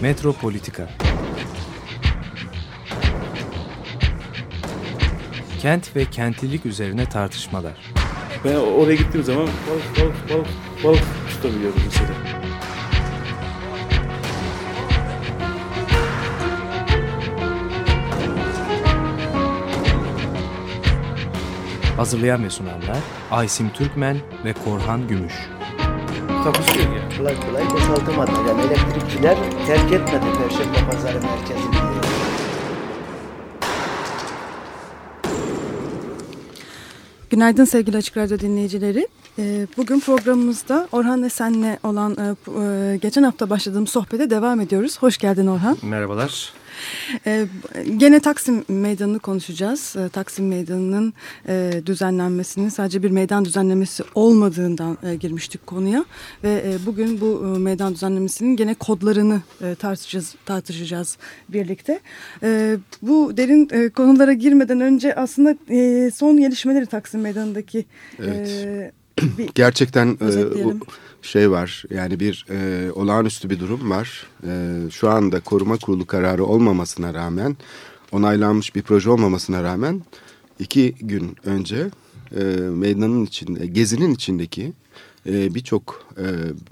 Metropolitika Kent ve kentlilik üzerine tartışmalar. Ben oraya gittiğim zaman balık balık balık balık tutabiliyorum mesela. Hazırlayan ve sunanlar Aysim Türkmen ve Korhan Gümüş. Takusuyor ya. kolay kolay boşaltamadı. Yani elektrikçiler terk etmedi Perşembe Pazarı merkezini. Günaydın sevgili Açık Radyo dinleyicileri. Ee, Bugün programımızda Orhan Esen'le olan e, e, geçen hafta başladığımız sohbete devam ediyoruz. Hoş geldin Orhan. Merhabalar. Ee, Gene Taksim Meydanı'nı konuşacağız. Ee, Taksim Meydanı'nın e, düzenlenmesinin sadece bir meydan düzenlemesi olmadığından e, girmiştik konuya. Ve e, bugün bu e, meydan düzenlemesinin gene kodlarını e, tartışacağız, tartışacağız birlikte. E, Bu derin e, konulara girmeden önce aslında e, son gelişmeleri Taksim Meydanı'ndaki e, bir Gerçekten e, şey var yani bir e, olağanüstü bir durum var. E, şu anda koruma kurulu kararı olmamasına rağmen onaylanmış bir proje olmamasına rağmen iki gün önce e, meydanın içinde gezinin içindeki e, birçok e,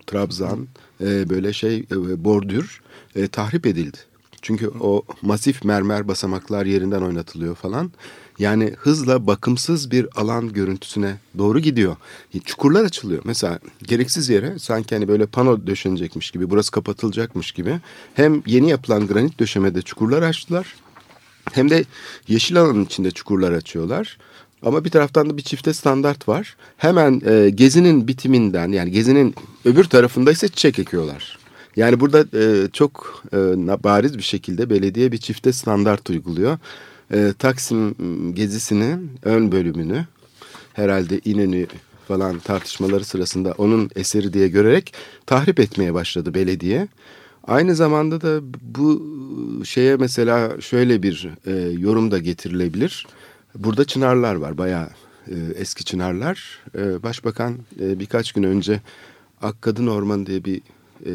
trabzan e, böyle şey e, bordür e, tahrip edildi. Çünkü o masif mermer basamaklar yerinden oynatılıyor falan. Yani hızla bakımsız bir alan görüntüsüne doğru gidiyor. Çukurlar açılıyor. Mesela gereksiz yere sanki hani böyle pano döşenecekmiş gibi, burası kapatılacakmış gibi. Hem yeni yapılan granit döşemede çukurlar açtılar. Hem de yeşil alanın içinde çukurlar açıyorlar. Ama bir taraftan da bir çifte standart var. Hemen e, gezinin bitiminden yani gezinin öbür tarafında ise çiçek ekiyorlar. Yani burada e, çok e, bariz bir şekilde belediye bir çifte standart uyguluyor. E, Taksim gezisini ön bölümünü herhalde İnönü falan tartışmaları sırasında onun eseri diye görerek tahrip etmeye başladı belediye. Aynı zamanda da bu şeye mesela şöyle bir e, yorum da getirilebilir. Burada çınarlar var bayağı e, eski çınarlar. E, Başbakan e, birkaç gün önce Akkadın Orman diye bir e,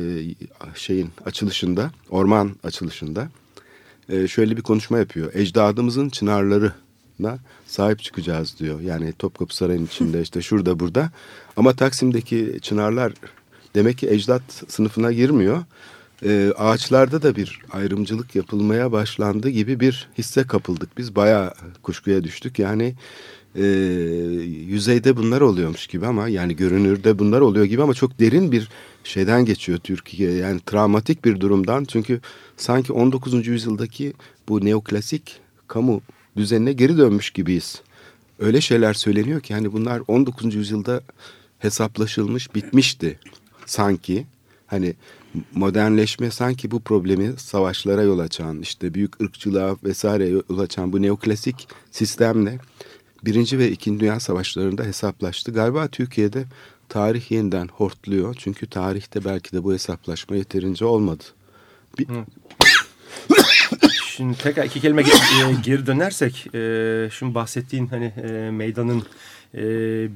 şeyin açılışında, orman açılışında e, şöyle bir konuşma yapıyor. Ecdadımızın çınarlarına sahip çıkacağız diyor. Yani Topkapı Sarayı'nın içinde işte şurada burada. Ama Taksim'deki çınarlar demek ki ecdat sınıfına girmiyor. E, ağaçlarda da bir ayrımcılık yapılmaya başlandı gibi bir hisse kapıldık. Biz bayağı kuşkuya düştük. Yani e, yüzeyde bunlar oluyormuş gibi ama yani görünürde bunlar oluyor gibi ama çok derin bir şeyden geçiyor Türkiye. Yani travmatik bir durumdan çünkü sanki 19. yüzyıldaki bu neoklasik kamu düzenine geri dönmüş gibiyiz. Öyle şeyler söyleniyor ki hani bunlar 19. yüzyılda hesaplaşılmış bitmişti sanki. Hani modernleşme sanki bu problemi savaşlara yol açan işte büyük ırkçılığa vesaire yol açan bu neoklasik sistemle Birinci ve İkinci Dünya Savaşları'nda hesaplaştı. Galiba Türkiye'de tarih yeniden hortluyor. Çünkü tarihte belki de bu hesaplaşma yeterince olmadı. Bir, Şimdi tekrar iki kelime e, geri dönersek, e, şimdi bahsettiğin hani e, meydanın e,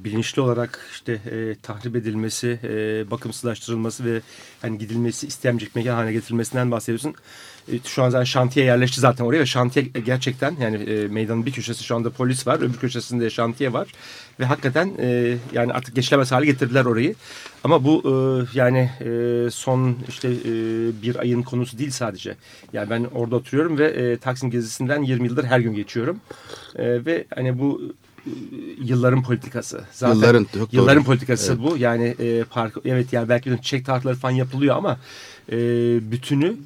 bilinçli olarak işte e, tahrip edilmesi, e, bakımsızlaştırılması ve hani gidilmesi istemeyecek mekan haline getirilmesinden bahsediyorsun. E, şu an zaten şantiye yerleşti zaten oraya şantiye gerçekten yani e, meydanın bir köşesi şu anda polis var, öbür köşesinde şantiye var ve hakikaten e, yani artık geçilemez hale getirdiler orayı. Ama bu e, yani e, son işte e, bir ayın konusu değil sadece. Yani ben orada oturuyorum ve e, Taksim gezisinden 20 yıldır her gün geçiyorum. E, ve hani bu e, yılların politikası. Zaten Yılların, çok doğru. yılların politikası bu. Yani e, park evet yani belki çiçek tartları falan yapılıyor ama e, bütünü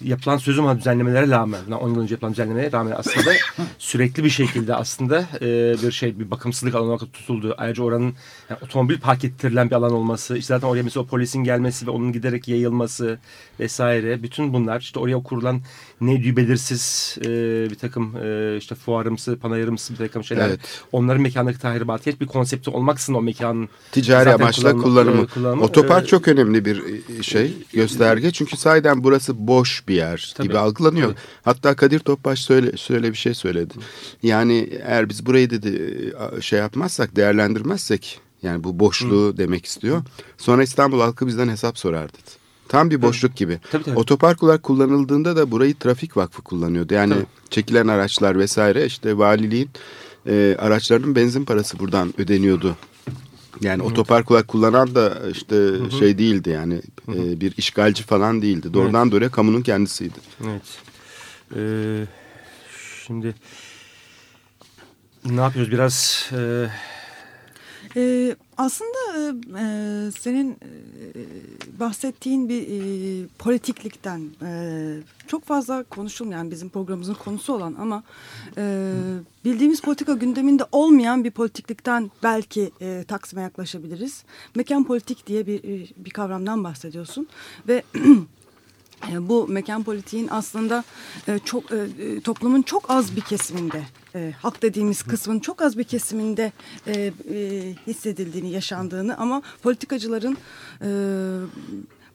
yapılan sözüm ha düzenlemelere rağmen, 10 yıl önce yapılan düzenlemelere rağmen aslında sürekli bir şekilde aslında e, bir şey bir bakımsızlık alanı olarak tutuldu. Ayrıca oranın yani otomobil park ettirilen bir alan olması, işte zaten oraya mesela o polisin gelmesi ve onun giderek yayılması vesaire bütün bunlar işte oraya kurulan ne belirsiz e, bir takım e, işte fuarımsı, panayırımsı bir takım şeyler. Evet. Onların mekandaki tahribatı hiçbir konsepti olmaksızın o mekanın ticari amaçla kullanımı- kullanımı. e, kullanımı, Otopark e, çok önemli bir e, şey, gösterge. Çünkü sahiden burası boş bir yer Tabii. gibi algılanıyor. Tabii. Hatta Kadir Topbaş söyle, şöyle bir şey söyledi. Yani eğer biz burayı dedi e, şey yapmazsak, değerlendirmezsek yani bu boşluğu demek istiyor. Sonra İstanbul halkı bizden hesap sorar dedi. Tam bir boşluk gibi. Tabii, tabii. Otopark olarak kullanıldığında da burayı trafik vakfı kullanıyordu. Yani Tabii. çekilen araçlar vesaire işte valiliğin e, araçlarının benzin parası buradan ödeniyordu. Yani otopark olarak kullanan da işte şey değildi yani e, bir işgalci falan değildi. Doğrudan doğruya kamunun kendisiydi. Evet. Ee, şimdi ne yapıyoruz biraz e, Ee, aslında e, e, senin e, bahsettiğin bir e, politiklikten e, çok fazla konuşulmayan bizim programımızın konusu olan ama e, bildiğimiz politika gündeminde olmayan bir politiklikten belki e, Taksim'e yaklaşabiliriz. Mekan politik diye bir, e, bir kavramdan bahsediyorsun ve E, bu mekan politiğin aslında e, çok e, e, toplumun çok az bir kesiminde e, halk dediğimiz kısmın çok az bir kesiminde e, e, hissedildiğini yaşandığını ama politikacıların e,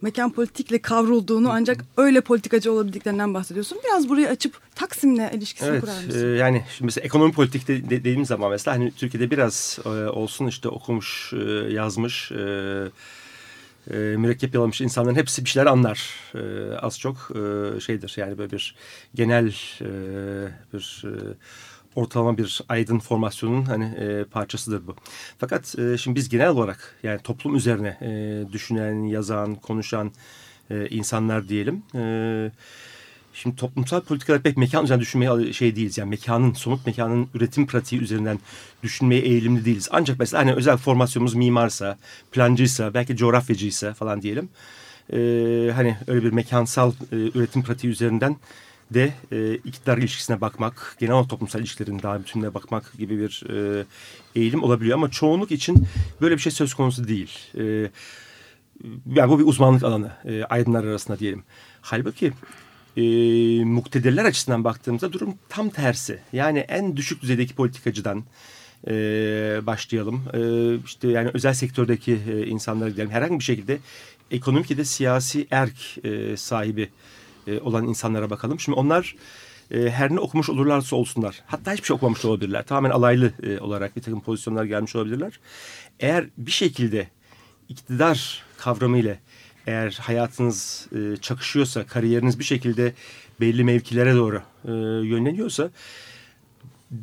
mekan politikle kavrulduğunu ancak öyle politikacı olabildiklerinden bahsediyorsun. Biraz burayı açıp Taksim'le ilişkisini evet kurar e, mısın? yani şimdi mesela ekonomi politik de, de- dediğimiz zaman mesela hani Türkiye'de biraz e, olsun işte okumuş e, yazmış e, e, mürekkep yalamış insanların hepsi bir şeyler anlar E, az çok e, şeydir yani böyle bir genel e, bir e, ortalama bir aydın formasyonun hani e, parçasıdır bu. Fakat e, şimdi biz genel olarak yani toplum üzerine e, düşünen, yazan, konuşan e, insanlar diyelim. E, Şimdi toplumsal politikalar pek mekan üzerine düşünmeye şey değiliz. Yani mekanın, somut mekanın üretim pratiği üzerinden düşünmeye eğilimli değiliz. Ancak mesela hani özel formasyonumuz mimarsa, plancıysa, belki coğrafyacıysa falan diyelim. Ee, hani öyle bir mekansal e, üretim pratiği üzerinden de e, iktidar ilişkisine bakmak, genel toplumsal ilişkilerin daha bütününe bakmak gibi bir e, eğilim olabiliyor. Ama çoğunluk için böyle bir şey söz konusu değil. E, yani bu bir uzmanlık alanı e, aydınlar arasında diyelim. Halbuki e, muktedirler açısından baktığımızda durum tam tersi. Yani en düşük düzeydeki politikacıdan e, başlayalım. E, işte yani özel sektördeki e, insanlara gidelim. Herhangi bir şekilde ekonomik ya da siyasi erk e, sahibi e, olan insanlara bakalım. Şimdi onlar e, her ne okumuş olurlarsa olsunlar. Hatta hiçbir şey okumamış olabilirler. Tamamen alaylı e, olarak bir takım pozisyonlar gelmiş olabilirler. Eğer bir şekilde iktidar kavramıyla eğer hayatınız e, çakışıyorsa, kariyeriniz bir şekilde belli mevkilere doğru e, yönleniyorsa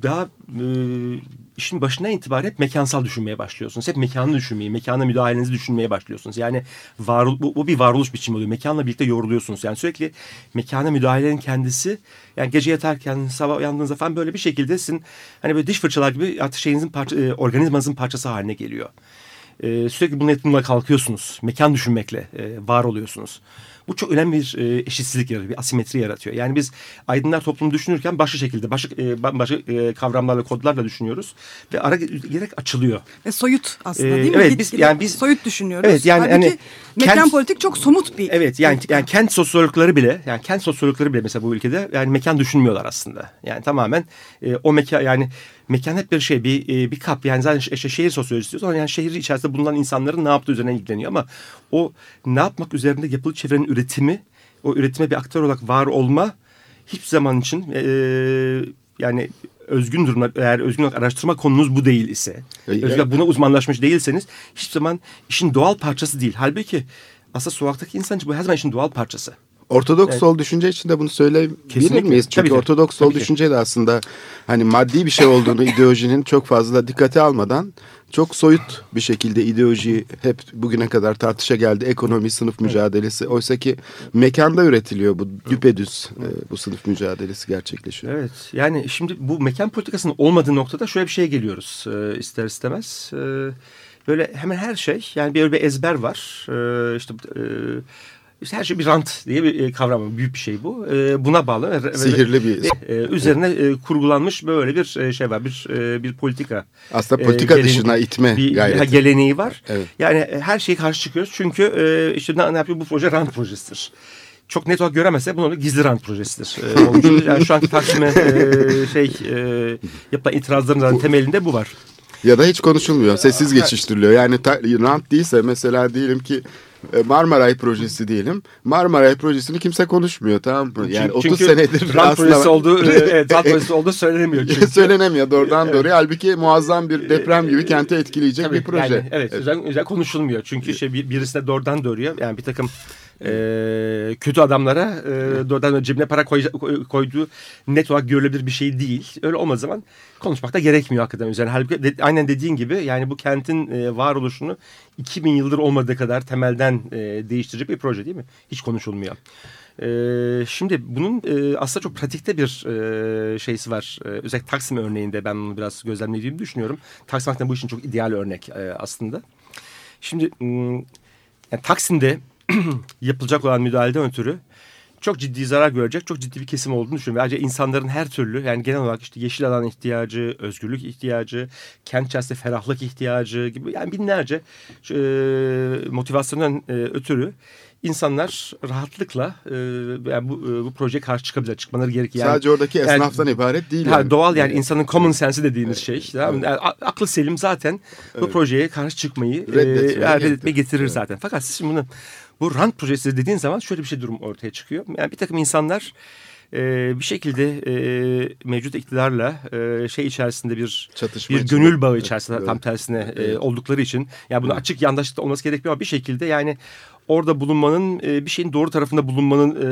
daha e, işin başından itibaren hep mekansal düşünmeye başlıyorsunuz. Hep mekanı düşünmeyi, mekana müdahalenizi düşünmeye başlıyorsunuz. Yani var, bu, bu bir varoluş biçimi oluyor. Mekanla birlikte yoruluyorsunuz. Yani sürekli mekana müdahalenin kendisi yani gece yatarken, sabah uyandığınızda falan böyle bir şekilde sizin hani böyle diş fırçalar gibi artık şeyinizin parça, e, organizmanızın parçası haline geliyor. E, sürekli bununla, bununla kalkıyorsunuz. Mekan düşünmekle e, var oluyorsunuz. Bu çok önemli bir e, eşitsizlik yaratıyor, bir asimetri yaratıyor. Yani biz aydınlar toplumu düşünürken başka şekilde, başka, e, başka e, kavramlarla, kodlarla düşünüyoruz. Ve ara gerek açılıyor. Ve soyut aslında Ee, değil mi? evet, biz- yani biz- soyut düşünüyoruz. Evet, yani Halbuki hani mekan kent- politik çok somut bir Evet yani, politika. yani kent sosyologları bile yani kent sosyologları bile mesela bu ülkede yani mekan düşünmüyorlar aslında. Yani tamamen e, o mekan yani mekan hep bir şey bir e, bir kap yani zaten işte şehir sosyolojisi diyoruz ama yani şehir içerisinde bulunan insanların ne yaptığı üzerine ilgileniyor ama o ne yapmak üzerinde yapılı çevrenin üretimi o üretime bir aktör olarak var olma hiçbir zaman için e, yani özgün durumlar eğer özgün olarak araştırma konunuz bu değil ise E, özgün olarak buna uzmanlaşmış değilseniz hiçbir zaman işin doğal parçası değil. Halbuki aslında sokaktaki insan bu her zaman işin doğal parçası. Ortodoks Evet. sol düşünce için de bunu söyleyebilir miyiz? Çünkü Tabii. Ortodoks sol Tabii düşünce de aslında hani maddi bir şey olduğunu ideolojinin çok fazla dikkate almadan çok soyut bir şekilde ideolojiyi hep bugüne kadar tartışa geldi. Ekonomi, sınıf mücadelesi. Oysa ki mekanda üretiliyor bu düpedüz e, bu sınıf mücadelesi gerçekleşiyor. Evet yani şimdi bu mekan politikasının olmadığı noktada şöyle bir şeye geliyoruz e, ister istemez. E, böyle hemen her şey yani bir, bir ezber var. E, işte, e, işte her şey bir rant diye bir e, kavram. Büyük bir şey bu. E, buna bağlı. Sihirli bir e, üzerine kurgulanmış böyle bir şey var. Bir bir politika. aslında politika geleneği- dışına itme bir gayreti. geleneği var. Evet. Yani her şeye karşı çıkıyoruz. Çünkü işte ne, yapıyor bu proje rant projesidir. Çok net olarak göremezse bunu gizli rant projesidir. Yani şu anki Taksim'e e, şey e, yapılan itirazların zaten temelinde bu var. Ya da hiç konuşulmuyor. Sessiz geçiştiriliyor. Yani ta, rant değilse mesela diyelim ki Marmaray projesi diyelim. Marmaray projesini kimse konuşmuyor tamam mı? Yani Çünkü- 30 çünkü senedir rant projesi olduğu, e, evet, rant projesi olduğu söylenemiyor. Çünkü. Söylenemiyor doğrudan doğruya. Halbuki muazzam bir deprem gibi kenti etkileyecek Tabii, bir proje. Yani, evet, Özel, özel konuşulmuyor. Çünkü şey bir, birisine doğrudan doğruya yani bir takım e, kötü adamlara e, doğrudan cebine para koy, koyduğu net olarak görülebilir bir şey değil. Öyle olmadığı zaman konuşmak da gerekmiyor hakikaten üzerine. Halbuki de, aynen dediğin gibi yani bu kentin e, varoluşunu 2000 yıldır olmadığı kadar temelden e, değiştirecek bir proje değil mi? Hiç konuşulmuyor. Ee, şimdi bunun e, aslında çok pratikte bir e, şeysi var. E, özellikle Taksim örneğinde ben bunu biraz gözlemlediğimi düşünüyorum. Taksim bu için çok ideal örnek e, aslında. Şimdi yani Taksim'de yapılacak olan müdahaleden ötürü çok ciddi zarar görecek, çok ciddi bir kesim olduğunu düşünüyorum. Ayrıca insanların her türlü yani genel olarak işte yeşil alan ihtiyacı, özgürlük ihtiyacı, kent içerisinde ferahlık ihtiyacı gibi yani binlerce e, motivasyondan e, ötürü insanlar rahatlıkla e, yani bu, e, bu projeye karşı çıkabilir. Çıkmaları gerekiyor. Yani, Sadece oradaki esnaftan yani, ibaret değil. Yani. Doğal yani insanın common sense dediğimiz şey. evet, şey. Evet. Yani, aklı selim zaten evet. bu projeye karşı çıkmayı reddetmeye, e, reddetmeye getirir evet. zaten. Fakat siz şimdi bunu bu rant projesi dediğin zaman şöyle bir şey durum ortaya çıkıyor. Yani bir takım insanlar e, bir şekilde e, mevcut iktidarla e, şey içerisinde bir Çatışma bir içinde. gönül bağı içerisinde evet, tam tersine e, evet. e, oldukları için yani bunu açık yandaşlıkta olması gerekmiyor ama bir şekilde yani orada bulunmanın e, bir şeyin doğru tarafında bulunmanın e,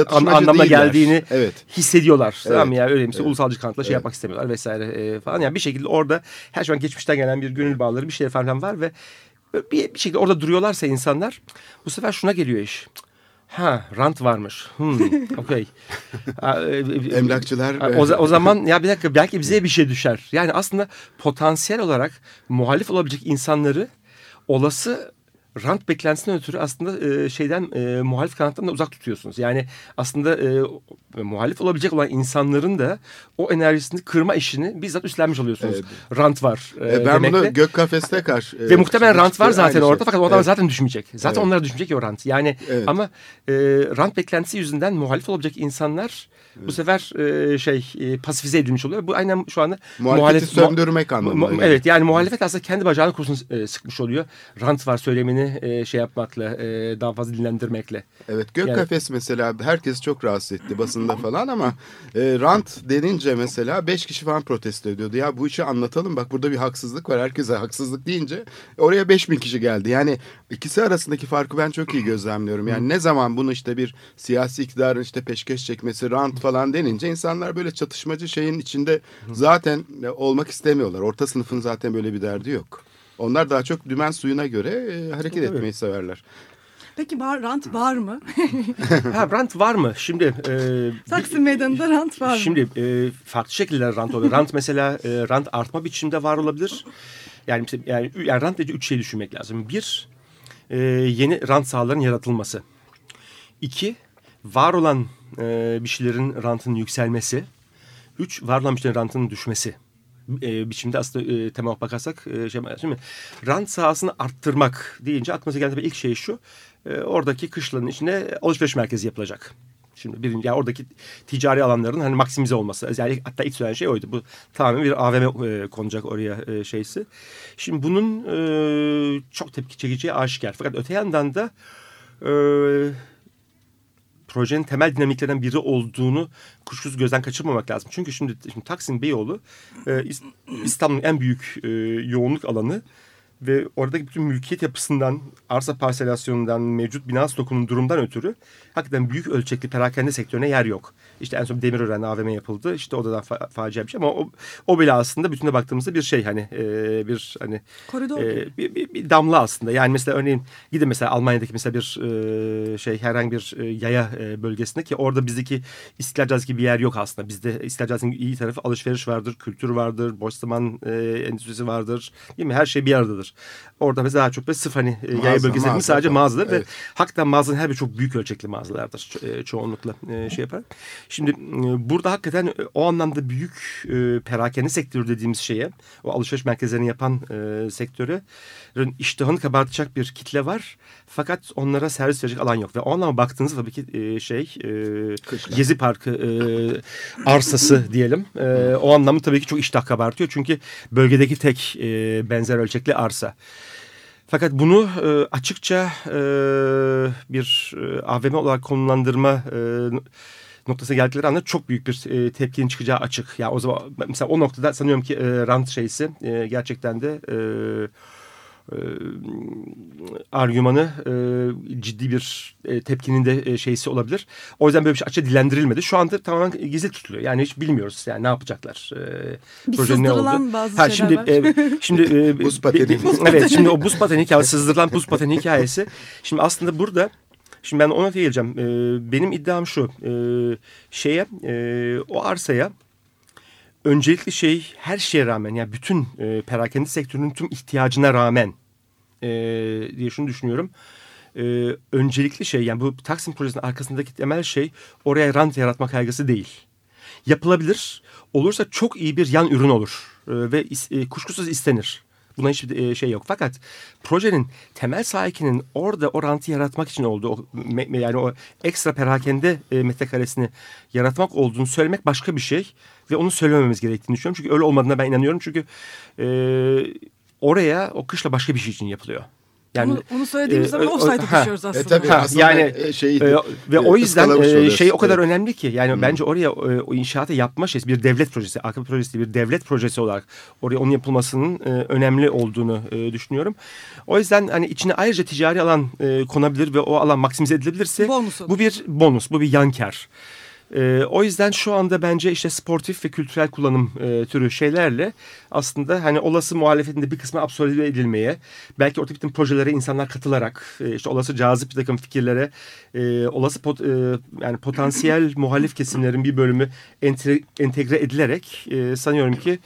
e, an, anlamına geldiğini evet. hissediyorlar. Evet. Tamam mı? Yani öyle evet. ulusalcı kanıtla şey evet. yapmak istemiyorlar vesaire e, falan. Yani bir şekilde orada her zaman geçmişten gelen bir gönül bağları bir şey falan var ve bir, bir şekilde orada duruyorlarsa insanlar bu sefer şuna geliyor iş. Ha rant varmış. Hmm, Okey. E, Emlakçılar. O, o zaman ya bir dakika belki bize bir şey düşer. Yani aslında potansiyel olarak muhalif olabilecek insanları olası rant beklentisinden ötürü aslında e, şeyden e, muhalif kanattan da uzak tutuyorsunuz. Yani aslında e, muhalif olabilecek olan insanların da o enerjisini kırma işini bizzat üstlenmiş oluyorsunuz. Evet. Rant var. E, e, ben demekle. bunu gök kafeste karşı. E, Ve muhtemelen rant var zaten orada şey. fakat o adam evet. zaten düşmeyecek. Zaten evet. onlara düşmeyecek o rant. Yani evet. ama e, rant beklentisi yüzünden muhalif olabilecek insanlar bu sefer e, şey e, pasifize edilmiş oluyor. Bu aynen şu anda muhalefeti söndürmek anlamında. Mu, evet yani muhalefet aslında kendi bacağını kurşun e, sıkmış oluyor. Rant var söylemini e, şey yapmakla, e, daha fazla dinlendirmekle. Evet gök yani, kafes mesela herkes çok rahatsız etti basında falan ama e, rant denince mesela beş kişi falan protesto ediyordu. Ya bu işi anlatalım bak burada bir haksızlık var. Herkese haksızlık deyince oraya beş bin kişi geldi. Yani ikisi arasındaki farkı ben çok iyi gözlemliyorum. Yani ne zaman bunu işte bir siyasi iktidarın işte peşkeş çekmesi, rant falan denince insanlar böyle çatışmacı şeyin içinde zaten olmak istemiyorlar. Orta sınıfın zaten böyle bir derdi yok. Onlar daha çok dümen suyuna göre e, hareket Tabii. etmeyi severler. Peki var, rant var mı? ha, rant var mı? Şimdi e, Taksim Meydanı'nda rant var mı? Şimdi e, farklı şekilde rant oluyor. rant mesela e, rant artma biçimde var olabilir. Yani yani, yani rant dediği üç şey düşünmek lazım. Bir, e, yeni rant sahaların yaratılması. İki, var olan e, bir şeylerin rantının yükselmesi. Üç, var bir şeylerin rantının düşmesi e, biçimde aslında e, tema bakarsak e, şey, şimdi rant sahasını arttırmak deyince aklımıza gelen ilk şey şu. E, oradaki kışlanın içine alışveriş merkezi yapılacak. Şimdi birinci yani oradaki ticari alanların hani maksimize olması. Yani hatta ilk söylenen şey oydu. Bu tamamen bir AVM e, konacak oraya e, şeysi. Şimdi bunun e, çok tepki çekeceği aşikar. Fakat öte yandan da e, projenin temel dinamiklerinden biri olduğunu kuşkusuz gözden kaçırmamak lazım. Çünkü şimdi, şimdi Taksim Beyoğlu e, İstanbul'un en büyük e, yoğunluk alanı ve oradaki bütün mülkiyet yapısından, arsa parselasyonundan, mevcut bina stokunun durumdan ötürü hakikaten büyük ölçekli perakende sektörüne yer yok. İşte en son Demirören AVM yapıldı. İşte o da fa facia bir şey ama o, o bile aslında bütünde baktığımızda bir şey hani e, bir hani Koridor e, bir, bir, bir damla aslında. Yani mesela örneğin gidin mesela Almanya'daki mesela bir e, şey herhangi bir e, yaya e, bölgesinde ki orada bizdeki İstiklal Caddesi gibi bir yer yok aslında. Bizde İstiklal Caddesi'nin iyi tarafı alışveriş vardır, kültür vardır, boş zaman e, endüstrisi vardır. Değil mi? Her şey bir aradadır. Orada mesela daha çok böyle sıfır hani e, yaya bölgesi mağaza, sadece mağazalar evet. ve hakikaten mağazanın her bir çok büyük ölçekli mağazalardır ço e, çoğunlukla e, şey yapar. Şimdi burada hakikaten o anlamda büyük perakende sektörü dediğimiz şeye, o alışveriş merkezlerini yapan sektöre iştahını kabartacak bir kitle var. Fakat onlara servis verecek alan yok. Ve o anlamda baktığınızda tabii ki şey e, Gezi Parkı arsası diyelim. O anlamda tabii ki çok iştah kabartıyor. Çünkü bölgedeki tek benzer ölçekli arsa. Fakat bunu e, açıkça e, bir e, AVM olarak konumlandırma e, noktasına geldikleri anda çok büyük bir e, tepkinin çıkacağı açık. Ya yani o zaman mesela o noktada sanıyorum ki e, rant şeysi e, gerçekten de e, e, argümanı e, ciddi bir e, tepkinin de e, şeysi olabilir. O yüzden böyle bir şey açığa dilendirilmedi. Şu anda tamamen gizli tutuluyor. Yani hiç bilmiyoruz yani ne yapacaklar. E, Bir projenin ne sızdırılan oldu. bazı ha, şeyler şimdi, var. E, şimdi e, Buz pateni. evet şimdi o buz pateni hikayesi sızdırılan buz pateni hikayesi. Şimdi aslında burada Şimdi ben ona geleceğim. Ee, benim iddiam şu. Ee, şeye, e, o arsaya öncelikli şey her şeye rağmen yani bütün e, perakende sektörünün tüm ihtiyacına rağmen e, diye şunu düşünüyorum. E, öncelikli şey yani bu Taksim projesinin arkasındaki temel şey oraya rant yaratma kaygısı değil. Yapılabilir. Olursa çok iyi bir yan ürün olur E, ve is- e, kuşkusuz istenir. Buna hiçbir e, şey yok. Fakat projenin temel sahikinin orada o rantı yaratmak için olduğu, o yani o ekstra perakende e, metrekaresini yaratmak olduğunu söylemek başka bir şey. Ve onu söylemememiz gerektiğini düşünüyorum. Çünkü öyle olmadığına ben inanıyorum. Çünkü e, oraya o kışla başka bir şey için yapılıyor. Yani onu, onu söylediğimiz e, zaman o- offside'a düşüyoruz aslında. E tabii Ha, aslında yani, e, şeyi ee, ve o yüzden ıskalamış e, şey o kadar Evet. önemli ki yani Hmm. bence oraya e, o inşaatı yapma şeysi bir devlet projesi, AKP projesi bir devlet projesi olarak oraya onun yapılmasının e, önemli olduğunu e, düşünüyorum. O yüzden hani içine ayrıca ticari alan e, konabilir ve o alan maksimize edilebilirse Bonus olur. bu bir bonus, bu bir yan kar. E, o yüzden şu anda bence işte sportif ve kültürel kullanım e, türü şeylerle aslında hani olası muhalefetin de bir kısmı absorbe edilmeye, belki orta bütün projelere insanlar katılarak, e, işte olası cazip bir takım fikirlere, e, olası pot, e, yani potansiyel muhalif kesimlerin bir bölümü entegre, entegre edilerek e, sanıyorum ki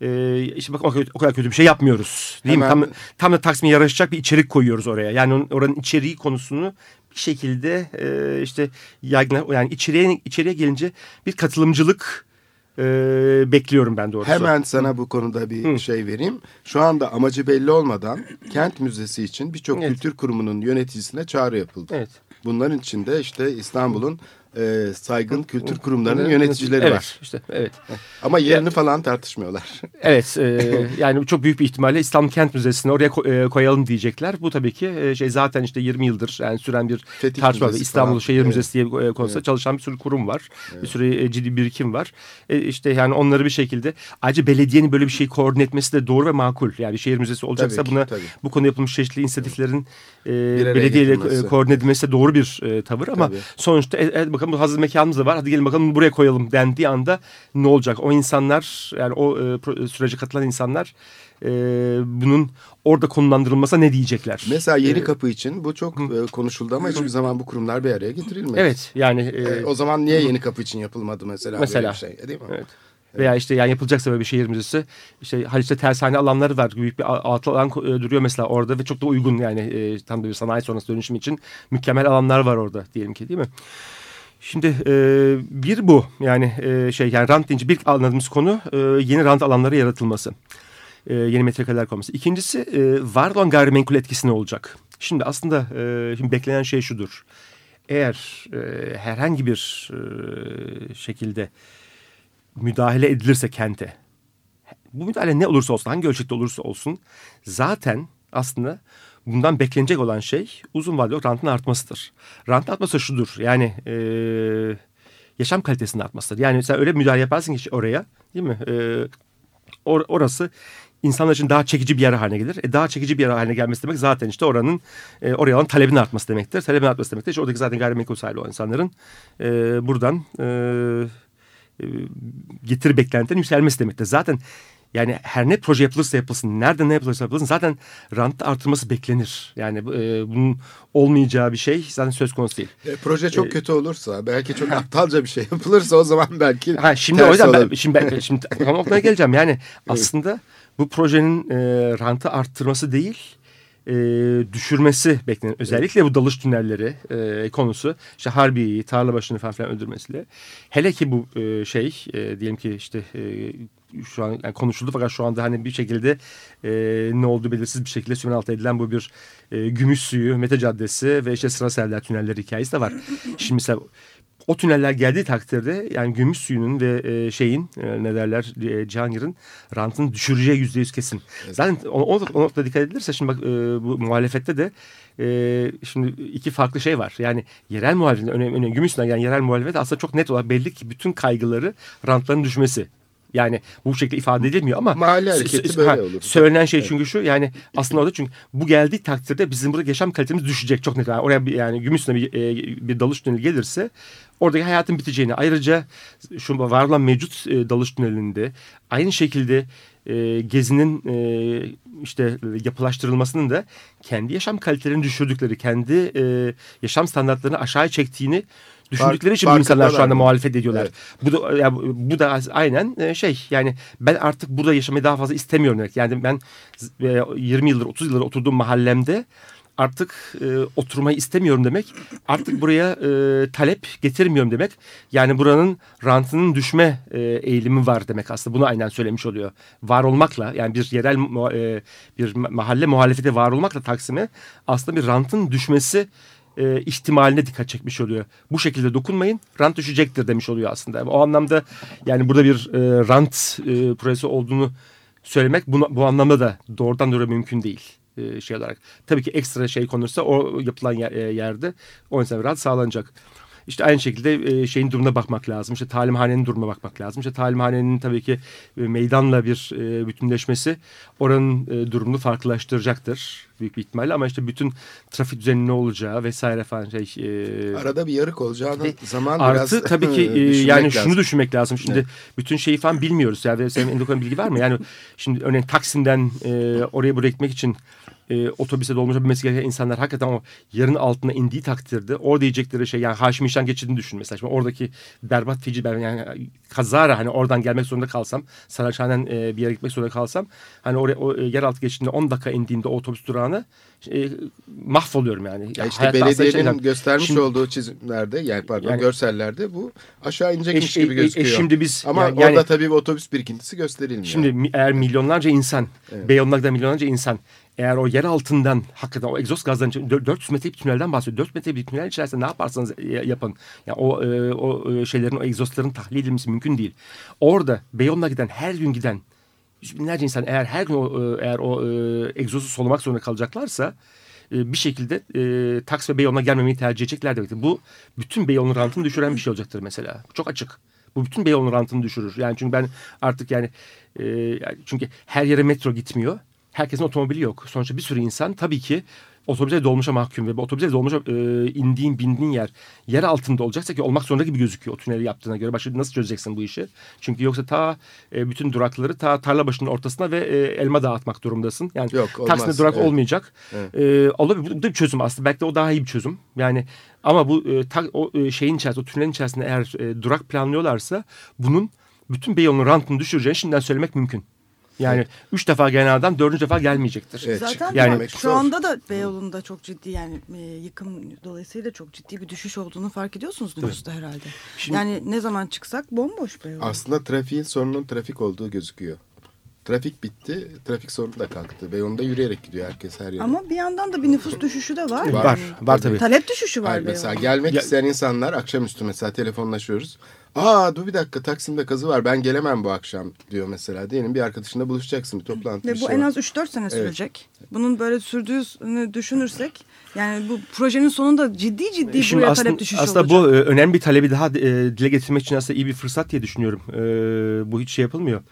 e, işte bak o kadar- o kadar kötü bir şey yapmıyoruz. Değil Hemen- mi? Tam, tam da Taksim'e yaraşacak bir içerik koyuyoruz oraya. Yani onun- oranın içeriği konusunu şekilde e, işte yani içeriye içeriye gelince bir katılımcılık e, bekliyorum ben doğrusu. Hemen sana bu konuda bir Hı. şey vereyim. Şu anda amacı belli olmadan kent müzesi için birçok Evet. kültür kurumunun yöneticisine çağrı yapıldı. Evet. Bunların içinde işte İstanbul'un e, saygın kültür kurumlarının yöneticileri evet, var. işte evet. Ama yerini falan tartışmıyorlar. Evet e, yani çok büyük bir ihtimalle İstanbul Kent Müzesi'ni oraya ko- e, koyalım diyecekler. Bu tabii ki e, şey zaten işte 20 yıldır yani süren bir Fetih tartışma. Müzesi İstanbul falan. Şehir Evet. Müzesi diye e, konusunda Evet. çalışan bir sürü kurum var. Bir sürü e, ciddi birikim var. E, işte yani onları bir şekilde ayrıca belediyenin böyle bir şeyi koordine etmesi de doğru ve makul. Yani bir şehir müzesi olacaksa Tabii ki, buna tabii. bu konu yapılmış çeşitli inisiyatiflerin e, belediyeyle e, koordine edilmesi de doğru bir e, tavır ama Tabii. sonuçta e, evet bakalım bu hazır mekanımız da var. Hadi gelin bakalım buraya koyalım dendiği anda ne olacak? O insanlar yani o e, sürece katılan insanlar e, bunun orada konumlandırılmasa ne diyecekler? Mesela Yeni E, Kapı için bu çok e, konuşuldu ama hiçbir zaman bu kurumlar bir araya getirilmedi. Evet yani e, E, o zaman niye Yeni Kapı için yapılmadı mesela, Mesela. böyle bir şey? Değil mi? Evet. Veya işte yani yapılacaksa böyle bir şehir müzesi. işte Haliç'te tersane alanları var. Büyük bir a- atıl alan e, duruyor mesela orada ve çok da uygun yani e, tam da bir sanayi sonrası dönüşüm için mükemmel alanlar var orada diyelim ki değil mi? Şimdi e, bir bu yani e, şey yani rant deyince bir anladığımız konu e, yeni rant alanları yaratılması. E, yeni metrekareler konması. İkincisi e, var olan gayrimenkul etkisi ne olacak? Şimdi aslında e, şimdi beklenen şey şudur. Eğer e, herhangi bir e, şekilde müdahale edilirse kente bu müdahale ne olursa olsun hangi ölçekte olursa olsun zaten aslında bundan beklenecek olan şey uzun vadeli rantın artmasıdır. Rantın artması şudur yani e, yaşam kalitesinin artmasıdır. Yani sen öyle müdahale yaparsın ki oraya değil mi? E, or- orası insanlar için daha çekici bir yer haline gelir. E, daha çekici bir yer haline gelmesi demek zaten işte oranın e, oraya olan talebin artması demektir. Talebin artması demektir. İşte oradaki zaten gayrimenkul sahibi olan insanların e, buradan e, getiri beklentilerin yükselmesi demektir. Zaten yani her ne proje yapılırsa yapılsın, nerede ne yapılırsa yapılsın zaten rant artırması beklenir. Yani e, bunun olmayacağı bir şey zaten söz konusu değil. E, proje çok kötü olursa, belki çok aptalca bir şey yapılırsa o zaman belki Ha şimdi o yüzden ben, şimdi ben, şimdi o noktaya geleceğim. Yani aslında bu projenin e, rantı arttırması değil, e, düşürmesi beklenen. Özellikle bu dalış tünelleri e, konusu. işte Harbiye'yi, Tarlabaşı'nı falan filan öldürmesiyle. Hele ki bu e, şey e, diyelim ki işte e, şu an yani konuşuldu fakat şu anda hani bir şekilde e, ne olduğu belirsiz bir şekilde sümen altı edilen bu bir e, gümüş suyu, Mete Caddesi ve işte sıra seller tünelleri hikayesi de var. Şimdi mesela o tüneller geldiği takdirde yani gümüş suyunun ve e, şeyin e, ne derler e, Cihangir'in rantını düşüreceği yüzde yüz kesin. Zaten o, o, o noktada dikkat edilirse şimdi bak e, bu muhalefette de e, şimdi iki farklı şey var. Yani yerel muhalefet önemli, önemli gümüşsünden yani yerel muhalefet aslında çok net olarak belli ki bütün kaygıları rantların düşmesi. Yani bu şekilde ifade edilmiyor ama Mahalle hareketi böyle olur. Söylenen şey çünkü şu yani aslında orada çünkü bu geldiği takdirde bizim burada yaşam kalitemiz düşecek çok net. Yani oraya bir, yani Gümüşsüne bir, e, bir dalış tüneli gelirse oradaki hayatın biteceğini ayrıca şu var olan mevcut e, dalış tünelinde aynı şekilde e, gezinin e, işte yapılaştırılmasının da kendi yaşam kalitelerini düşürdükleri, kendi e, yaşam standartlarını aşağıya çektiğini düşündükleri için bu insanlar şu anda muhalefet ediyorlar. Evet. Bu da ya, bu da aynen e, şey yani ben artık burada yaşamayı daha fazla istemiyorum demek. Yani ben 20 yıldır 30 yıldır oturduğum mahallemde artık e, oturmayı istemiyorum demek. Artık buraya e, talep getirmiyorum demek. Yani buranın rantının düşme e, eğilimi var demek aslında. Bunu aynen söylemiş oluyor. Var olmakla yani bir yerel e, bir mahalle muhalefete var olmakla Taksim'e aslında bir rantın düşmesi e, ihtimaline dikkat çekmiş oluyor. Bu şekilde dokunmayın rant düşecektir demiş oluyor aslında. O anlamda yani burada bir e, rant e, projesi olduğunu söylemek bu, bu anlamda da doğrudan doğruya mümkün değil e, şey olarak. Tabii ki ekstra şey konursa o yapılan yer, e, yerde o insan rahat sağlanacak. İşte aynı şekilde e, şeyin durumuna bakmak lazım. İşte talimhanenin durumuna bakmak lazım. İşte talimhanenin tabii ki e, meydanla bir e, bütünleşmesi oranın durumunu farklılaştıracaktır büyük bir ihtimalle. Ama işte bütün trafik düzeninin ne olacağı vesaire falan şey. E, Arada bir yarık olacağını e, zaman artı, biraz tabii ki e, yani lazım. şunu düşünmek lazım. Şimdi evet. bütün şeyi falan bilmiyoruz. Yani senin Endokan bilgi var mı? Yani şimdi örneğin Taksim'den e, oraya buraya gitmek için e, otobüse dolmuşa binmesi gereken insanlar hakikaten o yarın altına indiği takdirde orada diyecekleri şey yani Haşim İşan geçidini düşün mesela. Şimdi oradaki berbat feci ben yani kazara hani oradan gelmek zorunda kalsam Saraçhane'den e, bir yere gitmek zorunda kalsam hani oraya o e, yeraltı geçidinde 10 dakika indiğimde otobüs durağına e, mahvoluyorum yani. Ya işte belediyenin şeyden, göstermiş şimdi, olduğu çizimlerde yani pardon yani, görsellerde bu aşağı inecekmiş e, gibi gözüküyor. E, şimdi biz ama yani, orada tabii bir otobüs birikintisi gösterilmiyor. Şimdi eğer milyonlarca insan, evet. Beyoğlu'nda milyonlarca insan eğer o yer altından hakikaten o egzoz gazların 400 metrelik bir tünelden bahsediyor. 4 metrelik bir tünel içerisinde ne yaparsanız yapın. Yani o, e, o e, şeylerin o egzozların tahlil edilmesi mümkün değil. Orada Beyoğlu'na giden her gün giden yüz binlerce insan eğer her gün o, e, eğer o egzozu solumak zorunda kalacaklarsa bir şekilde e, Taks ve Beyoğlu'na gelmemeyi tercih edecekler demektir. Bu bütün Beyoğlu'nun rantını düşüren bir şey olacaktır mesela. Çok açık. Bu bütün Beyoğlu'nun rantını düşürür. Yani çünkü ben artık yani, e, çünkü her yere metro gitmiyor herkesin otomobili yok. Sonuçta bir sürü insan tabii ki otobüse dolmuşa mahkum ve otobüse dolmuşa e, indiğin bindiğin yer yer altında olacaksa ki olmak zorunda gibi gözüküyor o tüneli yaptığına göre. Başka nasıl çözeceksin bu işi? Çünkü yoksa ta e, bütün durakları ta tarla başının ortasına ve e, elma dağıtmak durumdasın. Yani Yok, Taksim'de durak evet. olmayacak. Evet. E, olabilir. Bu da bir çözüm aslında. Belki de o daha iyi bir çözüm. Yani ama bu e, ta, o e, şeyin içerisinde, o tünelin içerisinde eğer e, durak planlıyorlarsa bunun bütün Beyoğlu'nun rantını düşüreceğini şimdiden söylemek mümkün. Yani evet. üç defa gelen adam dördüncü defa gelmeyecektir. Evet, Zaten yani şu zor. anda da Beyoğlu'nda çok ciddi yani e, yıkım dolayısıyla çok ciddi bir düşüş olduğunu fark ediyorsunuz nüfusta herhalde. Şimdi, yani ne zaman çıksak bomboş Beyoğlu. Aslında trafiğin sorunun trafik olduğu gözüküyor. Trafik bitti, trafik sorunu da kalktı. Beyoğlu'nda yürüyerek gidiyor herkes her yere. Ama bir yandan da bir nüfus düşüşü de var. Var, var, var tabii. Talep düşüşü var Hayır, Mesela gelmek ya, isteyen insanlar akşamüstü mesela telefonlaşıyoruz. Aa dur bir dakika Taksim'de kazı var ben gelemem bu akşam diyor mesela. Diyelim bir arkadaşınla buluşacaksın bir toplantı Ve bir bu şey en az 3-4 sene evet. sürecek. Bunun böyle sürdüğünü düşünürsek yani bu projenin sonunda ciddi ciddi Şimdi buraya aslında, talep düşüşü aslında olacak. Aslında bu e, önemli bir talebi daha e, dile getirmek için aslında iyi bir fırsat diye düşünüyorum. E, bu hiç şey yapılmıyor.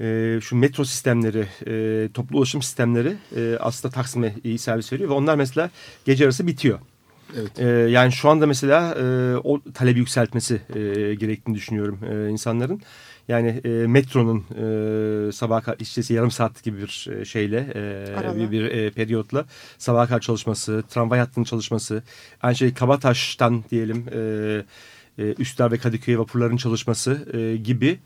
E, şu metro sistemleri, e, toplu ulaşım sistemleri e, aslında Taksim'e iyi servis veriyor ve onlar mesela gece arası bitiyor. Evet. E, yani şu anda mesela e, o talebi yükseltmesi e, gerektiğini düşünüyorum e, insanların. Yani e, metronun e, sabah işte yarım saat gibi bir e, şeyle e, bir, bir e, periyotla sabah kadar çalışması, tramvay hattının çalışması, aynı şey Kabataş'tan diyelim e, e, Üsküdar ve Kadıköy vapurların çalışması e, gibi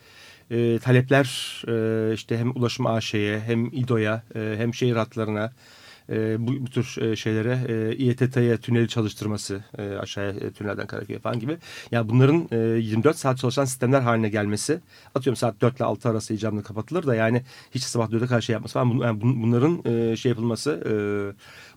e, talepler e, işte hem Ulaşım AŞ'ye hem İDO'ya e, hem şehir hatlarına e, bu, bu tür e, şeylere e, İETT'ye tüneli çalıştırması e, aşağıya e, tünelden Karaköy'e falan gibi. Yani bunların e, 24 saat çalışan sistemler haline gelmesi atıyorum saat 4 ile 6 arası icamlı kapatılır da yani hiç sabah 4'e karşı yapması falan bun, yani bunların e, şey yapılması e,